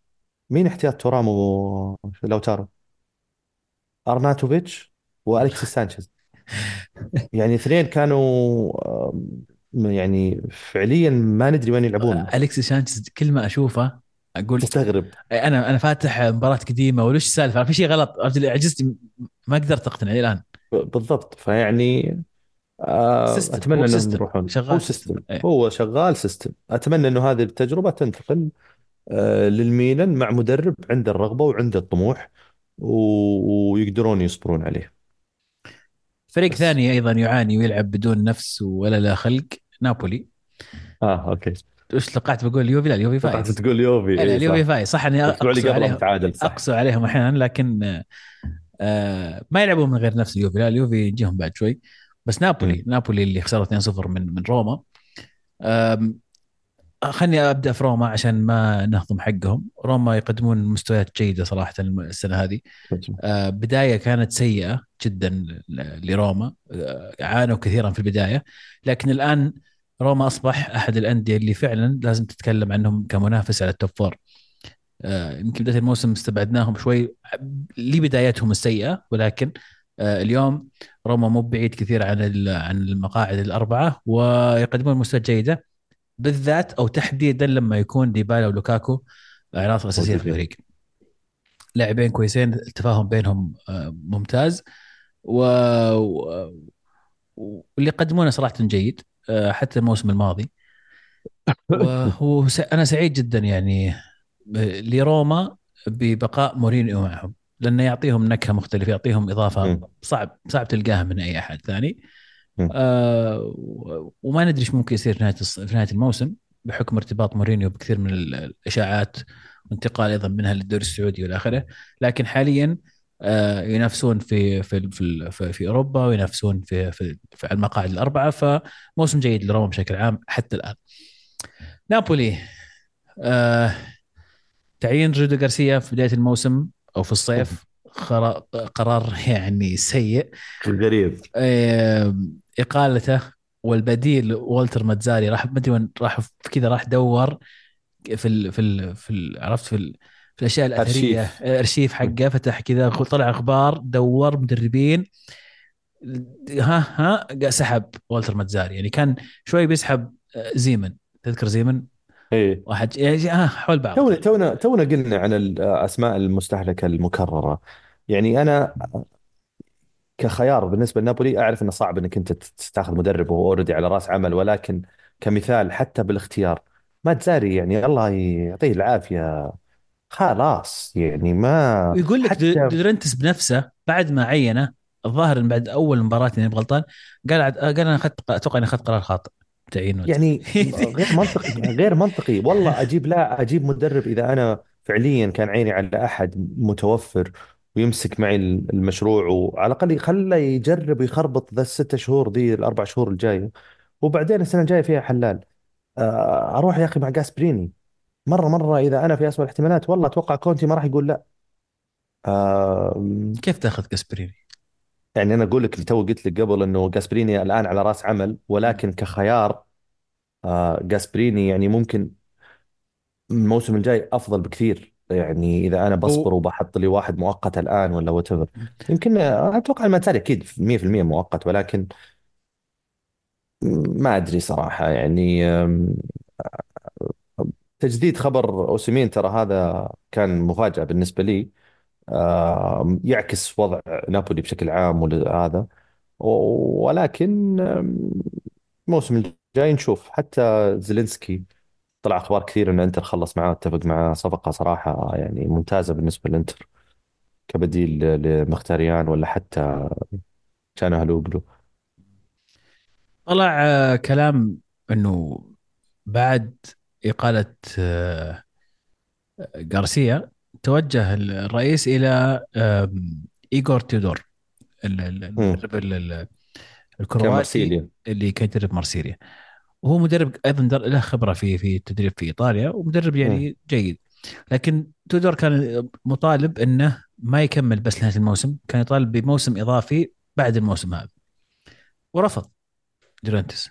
Speaker 2: مين احتياط تورام ولوتارو؟ أرناتوفيتش والكسيس سانشيز يعني اثنين كانوا يعني فعليا ما ندري وين يلعبون.
Speaker 1: أليكس سانشيز كل ما أشوفه أقول
Speaker 2: تستغرب
Speaker 1: أنا أنا فاتح مباراة قديمة وليش السالفة؟ في شيء غلط. عجزت ما قدرت أقتنع الآن.
Speaker 2: بالضبط. فيعني آه،
Speaker 1: system
Speaker 2: أتمنى
Speaker 1: هو إنهم
Speaker 2: يروحون. هو
Speaker 1: شغال system
Speaker 2: system
Speaker 1: إيه.
Speaker 2: هو شغال system أتمنى إنه هذه التجربة تنتقل آه، للميلان مع مدرب عنده الرغبة وعنده الطموح و- ويقدرون يصبرون عليه.
Speaker 1: فريق
Speaker 2: بس.
Speaker 1: ثاني أيضا يعاني ويلعب بدون نفس ولا لا خلق نابولي.
Speaker 2: آه أوكي.
Speaker 1: وش توقعت بقول؟ اليوفي؟ لا اليوفي
Speaker 2: توقعت
Speaker 1: فايز
Speaker 2: تقول يوفي
Speaker 1: لا
Speaker 2: اي
Speaker 1: اليوفي فايز. صح اني
Speaker 2: قبلهم
Speaker 1: عليهم عليهم أحيانا لكن آه، ما يلعبون من غير نفس اليوفي. لا اليوفي يجيهم بعد شوي. بس نابولي
Speaker 2: مم.
Speaker 1: نابولي اللي خسروا 2-0 من من روما. خلني أبدأ في روما عشان ما نهضم حقهم. روما يقدمون مستويات جيدة صراحة السنة هذه. آه، بداية كانت سيئة جدا لروما. آه، عانوا كثيرا في البداية. لكن الآن روما أصبح أحد الأندية اللي فعلا لازم تتكلم عنهم كمنافس على ال top four آه، يمكن بداية الموسم استبعدناهم شوي. لبدايتهم السيئة ولكن آه، اليوم روما مو بعيد كثير عن عن المقاعد الأربعة ويقدمون مستويات جيدة. بالذات أو تحديدا لما يكون ديبالا ولوكاكو عناصر اساسيه في الفريق. لاعبين كويسين التفاهم بينهم آه، ممتاز. و... و... واللي يقدمونه صراحة جيد آه، حتى الموسم الماضي. وهو س... أنا سعيد جدا يعني لروما ببقاء مورينيو معهم. لأنه يعطيهم نكهة مختلفة يعطيهم
Speaker 2: إضافة.
Speaker 1: صعب صعب تلقاها من أي أحد ثاني. آه وما ندري إيش ممكن يصير في نهاية الص- في نهاية الموسم بحكم ارتباط مورينيو بكثير من ال- الإشاعات وانتقال أيضا منها للدوري السعودي والى آخره. لكن حاليا آه ينافسون في في في, في, في أوروبا وينافسون في في, في المقاعد الأربعة فموسم جيد لروما بشكل عام حتى الآن. نابولي آه تعيين رودو غارسيا في بداية الموسم أو في الصيف قرار يعني سيء.
Speaker 2: غريب.
Speaker 1: آه، إقالته والبديل والتر ماتزاري راح ما أدري وين راح في كذا راح دور في ال في ال في ال عرفت في, ال في الأشياء الأثرية.
Speaker 2: أرشيف.
Speaker 1: أرشيف حقه فتح كذا طلع أخبار دور مدربين. ها ها سحب والتر ماتزاري. يعني كان شوي بيسحب آه، زيمن. تذكر زيمن؟
Speaker 2: إيه.
Speaker 1: واحد يعني ها حول بعض.
Speaker 2: تونا تونا تونا قلنا عن الاسماء المستهلكة المكررة. يعني أنا كخيار بالنسبة لنابولي أعرف إنه صعب إنك أنت تاخذ مدرب وهو already على رأس عمل ولكن كمثال حتى بالاختيار ماتزاري يعني الله يعطيه العافية خلاص يعني ما
Speaker 1: ويقول لك
Speaker 2: حتى
Speaker 1: دي لورنتس بنفسه بعد ما عينه الظاهر إن بعد أول مباراة إذا غلطان قال عد- قال أنا أخذت أتوقع اني أخذت قرار خاطئ تعيين وجه.
Speaker 2: يعني غير منطقي غير منطقي والله أجيب لا أجيب مدرب إذا أنا فعليا كان عيني على أحد متوفر ويمسك معي المشروع وعلى الأقل خله يجرب يخربط ذا الست شهور ذي الأربع شهور الجايه وبعدين السنة الجاية فيها حلال. آه، أروح يا أخي مع جاسبريني. مرة مرة إذا أنا في اسوء الاحتمالات والله أتوقع كونتي ما راح يقول لا. آه،
Speaker 1: كيف تأخذ جاسبريني؟
Speaker 2: يعني أنا أقول لك اللي تو قلت لك قبل إنه جاسبريني الآن على رأس عمل ولكن كخيار آه، جاسبريني يعني ممكن الموسم الجاي أفضل بكثير. يعني إذا أنا بصبر وبحط لي واحد مؤقت الآن ولا وات يمكن أتوقع الماتاري أكيد 100% مؤقت ولكن ما أدري صراحة. يعني تجديد خبر أوسيمين ترى هذا كان مفاجأة بالنسبة لي. يعكس وضع نابولي بشكل عام وهذا ولكن الموسم جاي نشوف. حتى زيلينسكي طلع أخبار كثير إن إنتر خلص معاه اتفق معاه صفقة صراحة يعني ممتازة بالنسبة للانتر كبديل لمخيتاريان ولا حتى كان هلوغلو
Speaker 1: طلع آه، كلام إنه بعد إقالة آه، غارسيا توجه الرئيس إلى إيغور تيودور. المدرب الكرواتي اللي كان يدرب مارسيليا. وهو مدرب أيضا له خبرة في في التدريب في إيطاليا ومدرب. يعني جيد. لكن تودور كان مطالب إنه ما يكمل بس نهايه الموسم كان يطالب بموسم إضافي بعد الموسم هذا. ورفض جورنتس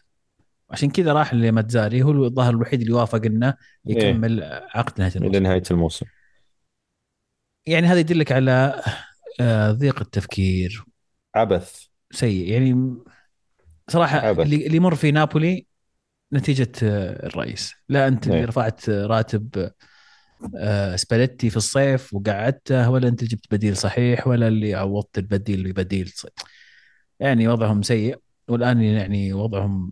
Speaker 1: عشان كذا راح لماتزاري هو الظاهر الوحيد اللي وافق إنه
Speaker 2: إيه.
Speaker 1: يكمل عقد نهايه الموسم.
Speaker 2: نهاية الموسم.
Speaker 1: يعني هذا يدلك على آه، ضيق التفكير.
Speaker 2: عبث.
Speaker 1: سيء. يعني صراحة
Speaker 2: عبث.
Speaker 1: اللي يمر في نابولي نتيجة آه، الرئيس. لا أنت اللي
Speaker 2: إيه.
Speaker 1: رفعت راتب آه، سباليتي في الصيف وقعدته ولا أنت جبت بديل صحيح ولا اللي عوضت البديل ببديل. يعني وضعهم سيء. والآن يعني وضعهم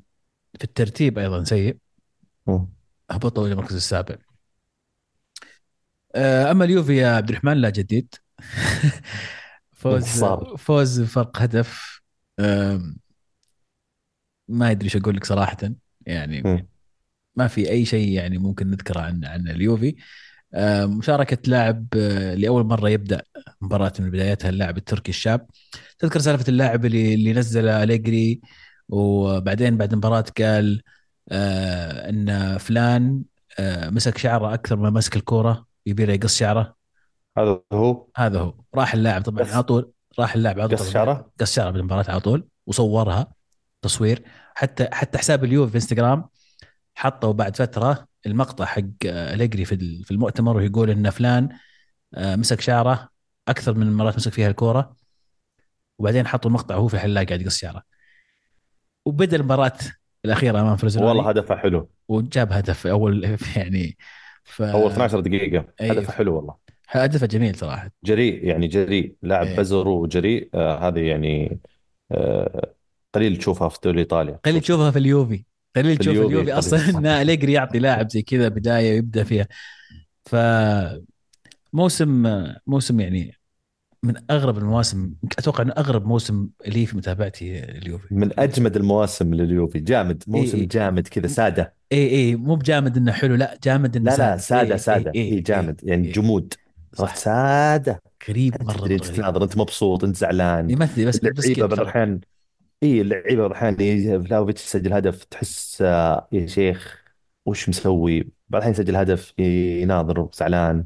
Speaker 1: في الترتيب أيضا سيء. هبطوا إلى المركز السابع. آه، أما اليوفي يا عبد الرحمن لا جديد. فوز فوز فرق هدف. ما أدري إيش أقول لك صراحة. يعني
Speaker 2: مم.
Speaker 1: ما في أي شيء يعني ممكن نذكره عن عن اليوفي. آه، مشاركة لاعب آه، لأول مرة يبدأ مباراة من بدايتها اللاعب التركي الشاب. تذكر سالفة اللاعب اللي اللي نزل أليجري وبعدين بعد المباراة قال آه إن فلان آه مسك شعره أكثر ما مسك الكورة يبي له يقص شعره.
Speaker 2: هذا هو؟
Speaker 1: هذا هو. راح اللاعب طبعا على طول راح اللاعب على
Speaker 2: قص
Speaker 1: طول
Speaker 2: شعره؟
Speaker 1: قص شعره بالمباراة على طول وصورها تصوير. حتى حتى حساب اليوفي في انستغرام حطوا بعد فترة المقطع حق آه، أليجري في في المؤتمر ويقول إن فلان آه، مسك شعره أكثر من المرات مسك فيها الكورة. وبعدين حطوا المقطع وهو في الحلاق قاعد يقص شعره. وبدأ المباراة الأخيرة أمام
Speaker 2: والله
Speaker 1: فرزنوني
Speaker 2: هدفه حلو.
Speaker 1: وجاب هدف في أول يعني ف
Speaker 2: أول 12 دقيقة.
Speaker 1: اي
Speaker 2: هدفه حلو والله.
Speaker 1: هدفه جميل صراحة.
Speaker 2: جريء يعني جريء لاعب
Speaker 1: إيه.
Speaker 2: بزر وجريء. آه هذه يعني آه قليل تشوفها في الدوري الايطالي
Speaker 1: قليل تشوفها في اليوفي. قليل
Speaker 2: في
Speaker 1: تشوف
Speaker 2: اليوفي
Speaker 1: اليوفي. أصلا إن أليجري يعطي لاعب زي كذا بداية ويبدأ فيها. ف موسم موسم يعني من أغرب المواسم أتوقع إنه أغرب موسم لي في متابعتي اليوفي.
Speaker 2: من أجمد المواسم لليوفي. جامد. موسم
Speaker 1: إيه.
Speaker 2: جامد كذا سادة.
Speaker 1: اي اي مو بجامد إنه حلو لا جامد إنه
Speaker 2: لا لا سادة.
Speaker 1: إيه،
Speaker 2: سادة.
Speaker 1: إيه،
Speaker 2: اي جامد. يعني
Speaker 1: إيه.
Speaker 2: جمود.
Speaker 1: صح
Speaker 2: سادة.
Speaker 1: غريب
Speaker 2: أنت
Speaker 1: مره
Speaker 2: تناظر أنت مبسوط أنت زعلان.
Speaker 1: إيه، تدري بس بس
Speaker 2: بعض. الاحيان اي اللعيبة يجي فلاوفيتش يسجل هدف تحس آه، يا شيخ وش مسوي؟ بعض الاحيان يسجل هدف يناظر زعلان.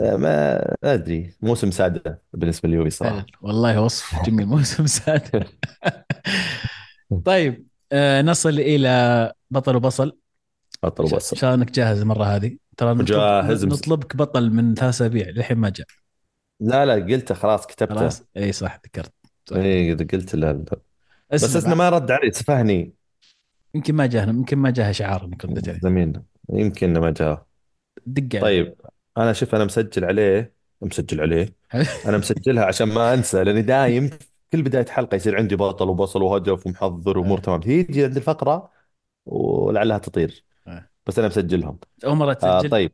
Speaker 2: آه، ما ما أدري. موسم سادة بالنسبة لليوفي
Speaker 1: فعلا
Speaker 2: صراحة.
Speaker 1: والله وصف جميل. موسم سادس طيب آه نصل إلى بطل وبصل.
Speaker 2: بطل
Speaker 1: ان
Speaker 2: وبصل.
Speaker 1: شاء الله انك جاهز المرة هذه؟ ترى نطلب
Speaker 2: جاهز.
Speaker 1: نطلبك بطل من ثلاث اسابيع للحين ما جاء.
Speaker 2: لا لا قلته خلاص كتبته.
Speaker 1: خلاص؟ اي صح ذكرت. صح.
Speaker 2: اي قلت له. بس اسمه ما رد علي سفهني
Speaker 1: يمكن ما جاه يمكن ما جاه شعار انك رديت عليه
Speaker 2: زميلنا يمكن ما جاء.
Speaker 1: دق
Speaker 2: طيب أنا شوف أنا مسجل عليه. مسجل عليه. أنا مسجلها عشان ما أنسى لأني دايم كل بداية حلقة يصير عندي بطل وبصل وهدف ومحضر وأمور
Speaker 1: آه.
Speaker 2: تمام. تيجي عند الفقرة ولعلها تطير.
Speaker 1: آه.
Speaker 2: بس أنا مسجلهم.
Speaker 1: أول مرة
Speaker 2: آه
Speaker 1: تسجل؟
Speaker 2: طيب.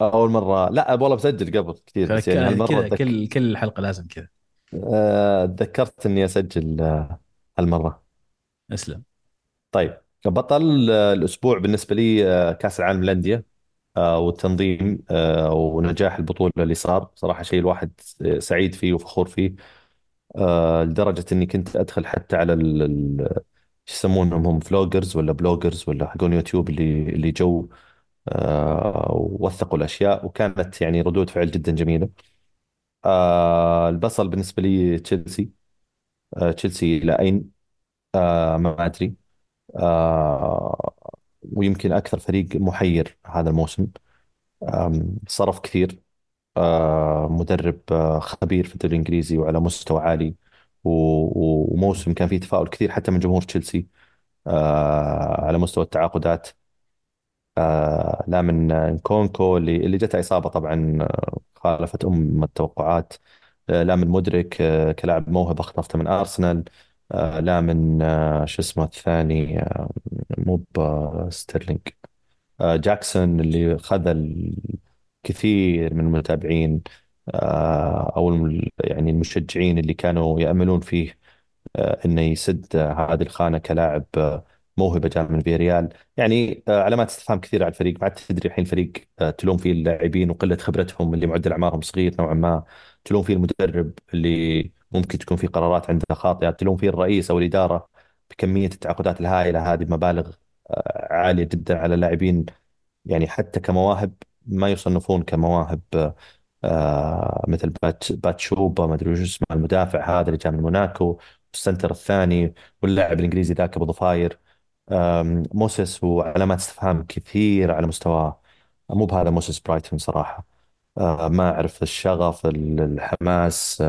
Speaker 2: أول مرة. لا والله مسجل قبل كثير بس يعني هالمرة
Speaker 1: كذا كل كل حلقة لازم كذا.
Speaker 2: آه، تذكرت إني أسجل آه، هالمرة.
Speaker 1: أسلم.
Speaker 2: طيب كبطل آه، الأسبوع بالنسبة لي آه، كأس العالم للأندية آه، والتنظيم ونجاح البطولة اللي صار. صراحة شيء الواحد سعيد فيه وفخور فيه لدرجة إني كنت أدخل حتى على ال شو يسمونهم هم vloggers ولا bloggers ولا حقون يوتيوب اللي اللي جو ووثقوا الأشياء. وكانت يعني ردود فعل جدا جميلة. البصل بالنسبة لي تشيلسي. تشيلسي إلى أين؟ آه، ما أدري. آه، ويمكن أكثر فريق محير هذا الموسم. صرف كثير. آه، مدرب آه، خبير في الدوري الإنجليزي وعلى مستوى عالي. وموسم كان فيه تفاؤل كثير حتى من جمهور تشيلسي. آه، على مستوى التعاقدات. آه، لا من نكونكو اللي اللي جته اصابه طبعا آه، خالفت أم التوقعات. آه، لا من مودريك آه، كلاعب موهبة خطفته من أرسنال. آه، لا من آه، شو اسمه الثاني آه، مو بستيرلينج آه، جاكسون اللي خذ الكثير من المتابعين آه، أو يعني المشجعين اللي كانوا يأملون فيه آه، إنه يسد آه، هذه الخانة كلاعب آه، موهبة جاء من فيريال يعني آه، علامات استفهام كثيره على الفريق ما عاد تدري الحين الفريق آه، تلوم فيه اللاعبين وقلة خبرتهم اللي معدل أعمارهم صغير نوعا ما. تلوم فيه المدرب اللي ممكن تكون فيه قرارات عنده خاطئة. تلوم فيه الرئيس أو الإدارة بكمية التعاقدات الهائلة هذه بمبالغ آه، عالية جدا على اللاعبين. يعني حتى كمواهب ما يصنفون كمواهب مثل بات باتشوبا ما أدري وش اسمه المدافع هذا اللي جاء من موناكو السنتر الثاني واللاعب الإنجليزي ذاك أبو ضفاير. موسيس وعلامات استفهام كثير على مستواه مو بهذا موسيس برايتون صراحة. آه ما أعرف الشغف الحماس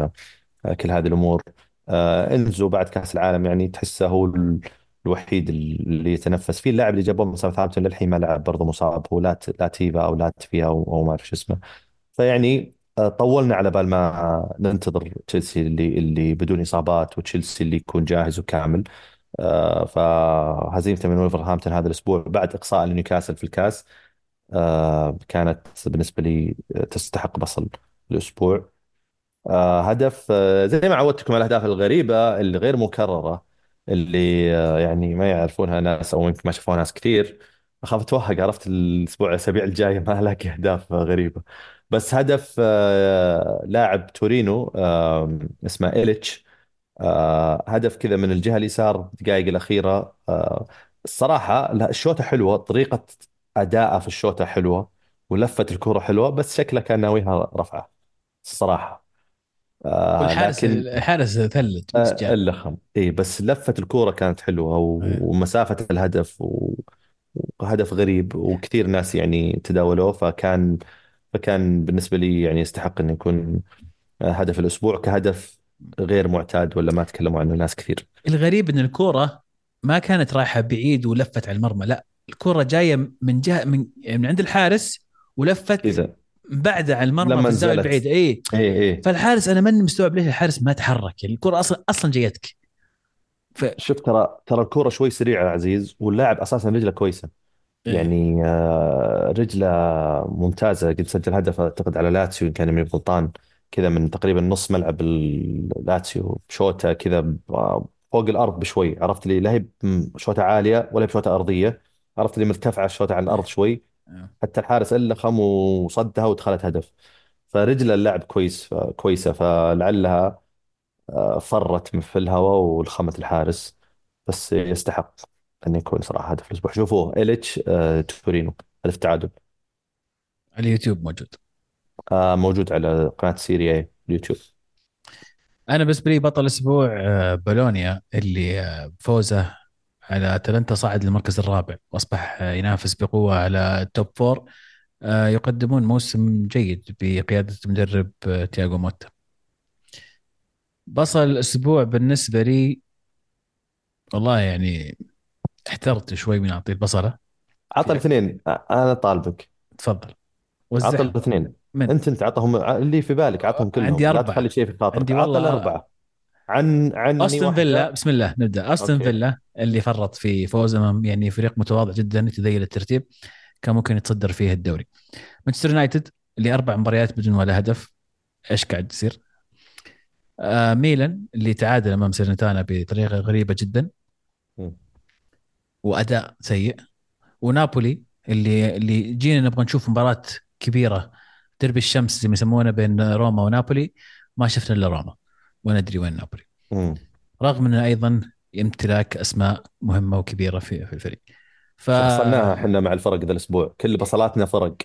Speaker 2: آه كل هذه الأمور. آه إنزو بعد كأس العالم يعني تحسه هو ال- الوحيد اللي يتنفس فيه. اللاعب اللي جابوه من ساوثهامبتون للحين ما لعب برضه مصاب هو لات لاتيفا أو لاتفيا أو, ما أعرف شو اسمه. فيعني طولنا على بال ما ننتظر تشيلسي اللي اللي بدون إصابات وتشيلسي اللي يكون جاهز وكامل. آه، فهزيمته من ولفرهامبتون هذا الأسبوع بعد إقصاء لنيوكاسل في الكاس آه، كانت بالنسبة لي تستحق بصل الأسبوع. آه، هدف زي ما عودتكم على الأهداف الغريبة اللي غير مكررة اللي يعني ما يعرفونها ناس أو يمكن ما شافوها ناس كثير. أخاف أتوهق عرفت الأسبوع الأسابيع الجاية ما ألاقي أهداف غريبة. بس هدف لاعب تورينو اسمه إيليتش آه، هدف كذا من الجهة اليسار الدقائق الأخيرة. آه، الصراحة لا الشوطة حلوة طريقة أداءه في الشوطة حلوة ولفة الكره حلوة بس شكله كان ناويها رفعة الصراحة. آه
Speaker 1: والحارس
Speaker 2: لكن
Speaker 1: الحارس ثلج
Speaker 2: آه اللخم إي بس لفة الكورة كانت حلوة و-
Speaker 1: إيه.
Speaker 2: ومسافة الهدف و- وهدف غريب وكثير ناس يعني تداولوه فكان فكان بالنسبة لي يعني يستحق إنه يكون هدف الأسبوع كهدف غير معتاد ولا ما تكلموا عنه ناس كثير.
Speaker 1: الغريب إن الكورة ما كانت رايحة بعيد ولفت على المرمى لا الكورة جاية من جهة من من عند الحارس ولفت
Speaker 2: إذا
Speaker 1: بعد على المرمى
Speaker 2: لما نزلت.
Speaker 1: البعيدة. اي
Speaker 2: اي اي
Speaker 1: فالحارس أنا ماني مستوعب ليش الحارس ما تحرك يعني الكره أصلا أصلا جايتك. ف
Speaker 2: شوف ترى ترى الكورة شوي سريعة يا عزيز واللاعب أساسا رجله كويسة.
Speaker 1: إيه.
Speaker 2: يعني آه، رجلة ممتازة قد سجل هدف أعتقد على لاتسيو إن كان غلطان. كذا من تقريبا نص ملعب اللاتسيو بشوطة كذا فوق الأرض بشوي عرفت لي؟ لا هي شوطة عالية ولا بشوطة أرضية عرفت لي؟ مرتفعة الشوطة عن الأرض شوي.
Speaker 1: آه.
Speaker 2: حتى الحارس إلا خم وصدها ودخلت هدف. فرجل اللاعب كويس كويسة. فلعلها آه، فرت من في الهواء ولخمت الحارس. بس يستحق أن يكون صراحة هدف الأسبوع. شوفوه إيليتش آه، تورينو هدف تعادل.
Speaker 1: على اليوتيوب موجود.
Speaker 2: آه موجود على قناة Serie A اليوتيوب.
Speaker 1: أنا بالنسبة لي بطل الأسبوع آه، بولونيا اللي آه، بفوزه على أتلانتا صعد للمركز الرابع وأصبح آه، ينافس بقوة على ال top four. آه، يقدمون موسم جيد بقيادة المدرب آه، تياغو موتا. بصل الأسبوع بالنسبة لي والله يعني احترت شوي من اعطي البصله
Speaker 2: عطى الاثنين آه، أنا طالبك.
Speaker 1: تفضل.
Speaker 2: عطى
Speaker 1: وزعهم
Speaker 2: الاثنين.
Speaker 1: من؟
Speaker 2: أنت أنت عطهم اللي في بالك عطهم
Speaker 1: عندي
Speaker 2: كلهم لا تخلي شيء في خاطرك.
Speaker 1: عندي
Speaker 2: عطى
Speaker 1: والله
Speaker 2: الأربعة عن عني
Speaker 1: أستون فيلا. بسم الله نبدأ.
Speaker 2: أستون
Speaker 1: فيلا اللي فرط في فوز أمام يعني فريق متواضع جدا يتذيل الترتيب كان ممكن يتصدر فيه الدوري. مانشستر يونايتد اللي أربع مباريات بدون ولا هدف. إيش قاعد يصير؟ آه ميلان اللي تعادل أمام سيرنتانا بطريقة غريبة جدا.
Speaker 2: مم.
Speaker 1: وأداء سيء. ونابولي اللي اللي جينا نبغى نشوف مباراة كبيرة. دربي الشمس زي ما يسمونه بين روما ونابولي ما شفنا إلا روما وندري وين نابولي.
Speaker 2: مم.
Speaker 1: رغم إنه أيضا امتلاك أسماء مهمة وكبيرة في في الفريق. ف
Speaker 2: إحنا مع الفرق ذا الأسبوع. كل بصلاتنا فرق.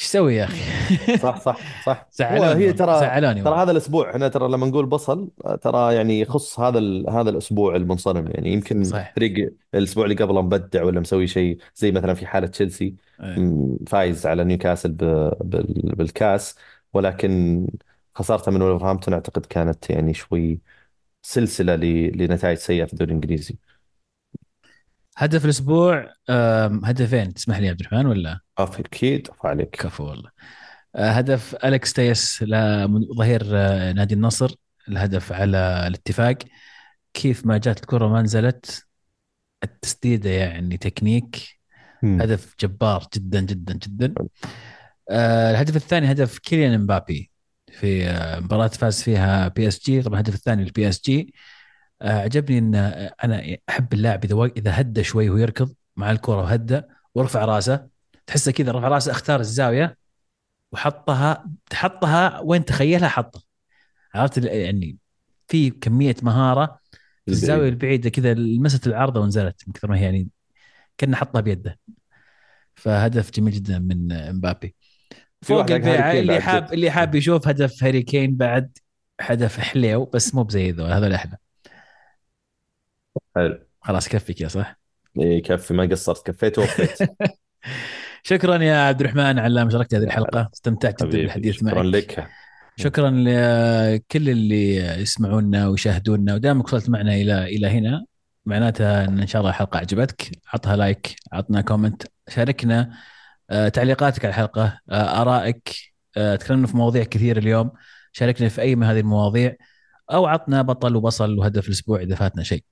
Speaker 1: إيش أسوي يا أخي؟
Speaker 2: صح صح صح. هو
Speaker 1: زعلوني
Speaker 2: هي ترى
Speaker 1: زعلوني
Speaker 2: ترى هذا الأسبوع إحنا ترى لما نقول بصل ترى يعني يخص هذا ال... هذا الأسبوع المنصرم. يعني يمكن فريق الأسبوع اللي قبله مبدع ولا مسوي شيء زي مثلا في حالة تشيلسي
Speaker 1: إيه.
Speaker 2: م- فايز على نيوكاسل ب... بال... بالكاس. ولكن خسارته من ولفرهامبتون أعتقد كانت يعني شوي سلسلة ل... لنتائج سيئة في الدوري الإنجليزي.
Speaker 1: هدف الأسبوع هدفين. تسمح لي يا عبد الرحمن ولا؟
Speaker 2: أكيد عليك.
Speaker 1: كفو والله. أه، هدف أليكس تيليس ظهير أه، نادي النصر. الهدف على الاتفاق. كيف ما جات الكرة ما نزلت التسديده يعني تكنيك.
Speaker 2: مم.
Speaker 1: هدف جبار جدا جدا جدا. آه الهدف الثاني هدف كيليان إمبابي في آه، مباراة فاز فيها PSG. طبعا الهدف الثاني لل PSG. آه عجبني إن أنا أحب اللاعب إذا إذا هدى شوي وهو يركض مع الكرة وهدى ورفع رأسه تحسه كذا رفع رأسه أختار الزاوية وحطها حطها وين تخيلها حطها. عرفت يعني في كمية مهارة في الزاوية البعيدة كذا لمست العارضه ونزلت من كثر ما هي يعني كان حطها بيده. فهدف جميل جدا من امبابي فوق البيعه اللي حاب. اللي حاب يشوف هدف هاري كين بعد هدف حليو بس مو بزي ذول هذول أحلى.
Speaker 2: حلو.
Speaker 1: خلاص كفيك يا صح؟
Speaker 2: إيه، يكفي ما قصرت كفيت ووفيت
Speaker 1: شكرا يا عبد الرحمن على مشاركتي هذه الحلقة. استمتعت جدا بالحديث
Speaker 2: شكرا
Speaker 1: معك.
Speaker 2: لك.
Speaker 1: شكرا لكل اللي يسمعونا ويشاهدونا ودامك وصلت معنا إلى إلى هنا معناتها إن إن شاء الله الحلقة عجبتك. عطها like عطنا comment شاركنا آه، تعليقاتك على الحلقة آه، آرائك آه، تكلمنا في مواضيع كثير اليوم شاركنا في أي من هذه المواضيع أو عطنا بطل وبصل وهدف الأسبوع إذا فاتنا شيء.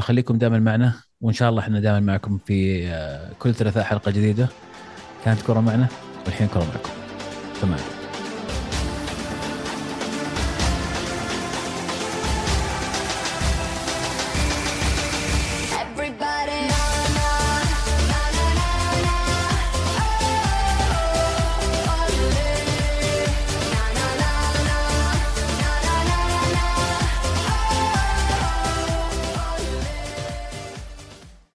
Speaker 1: خليكم دائما معنا وإن شاء الله إحنا دائما معكم في آه، كل ثلاثاء حلقة جديدة. كانت كرة معنا والحين كرة معكم. تمام.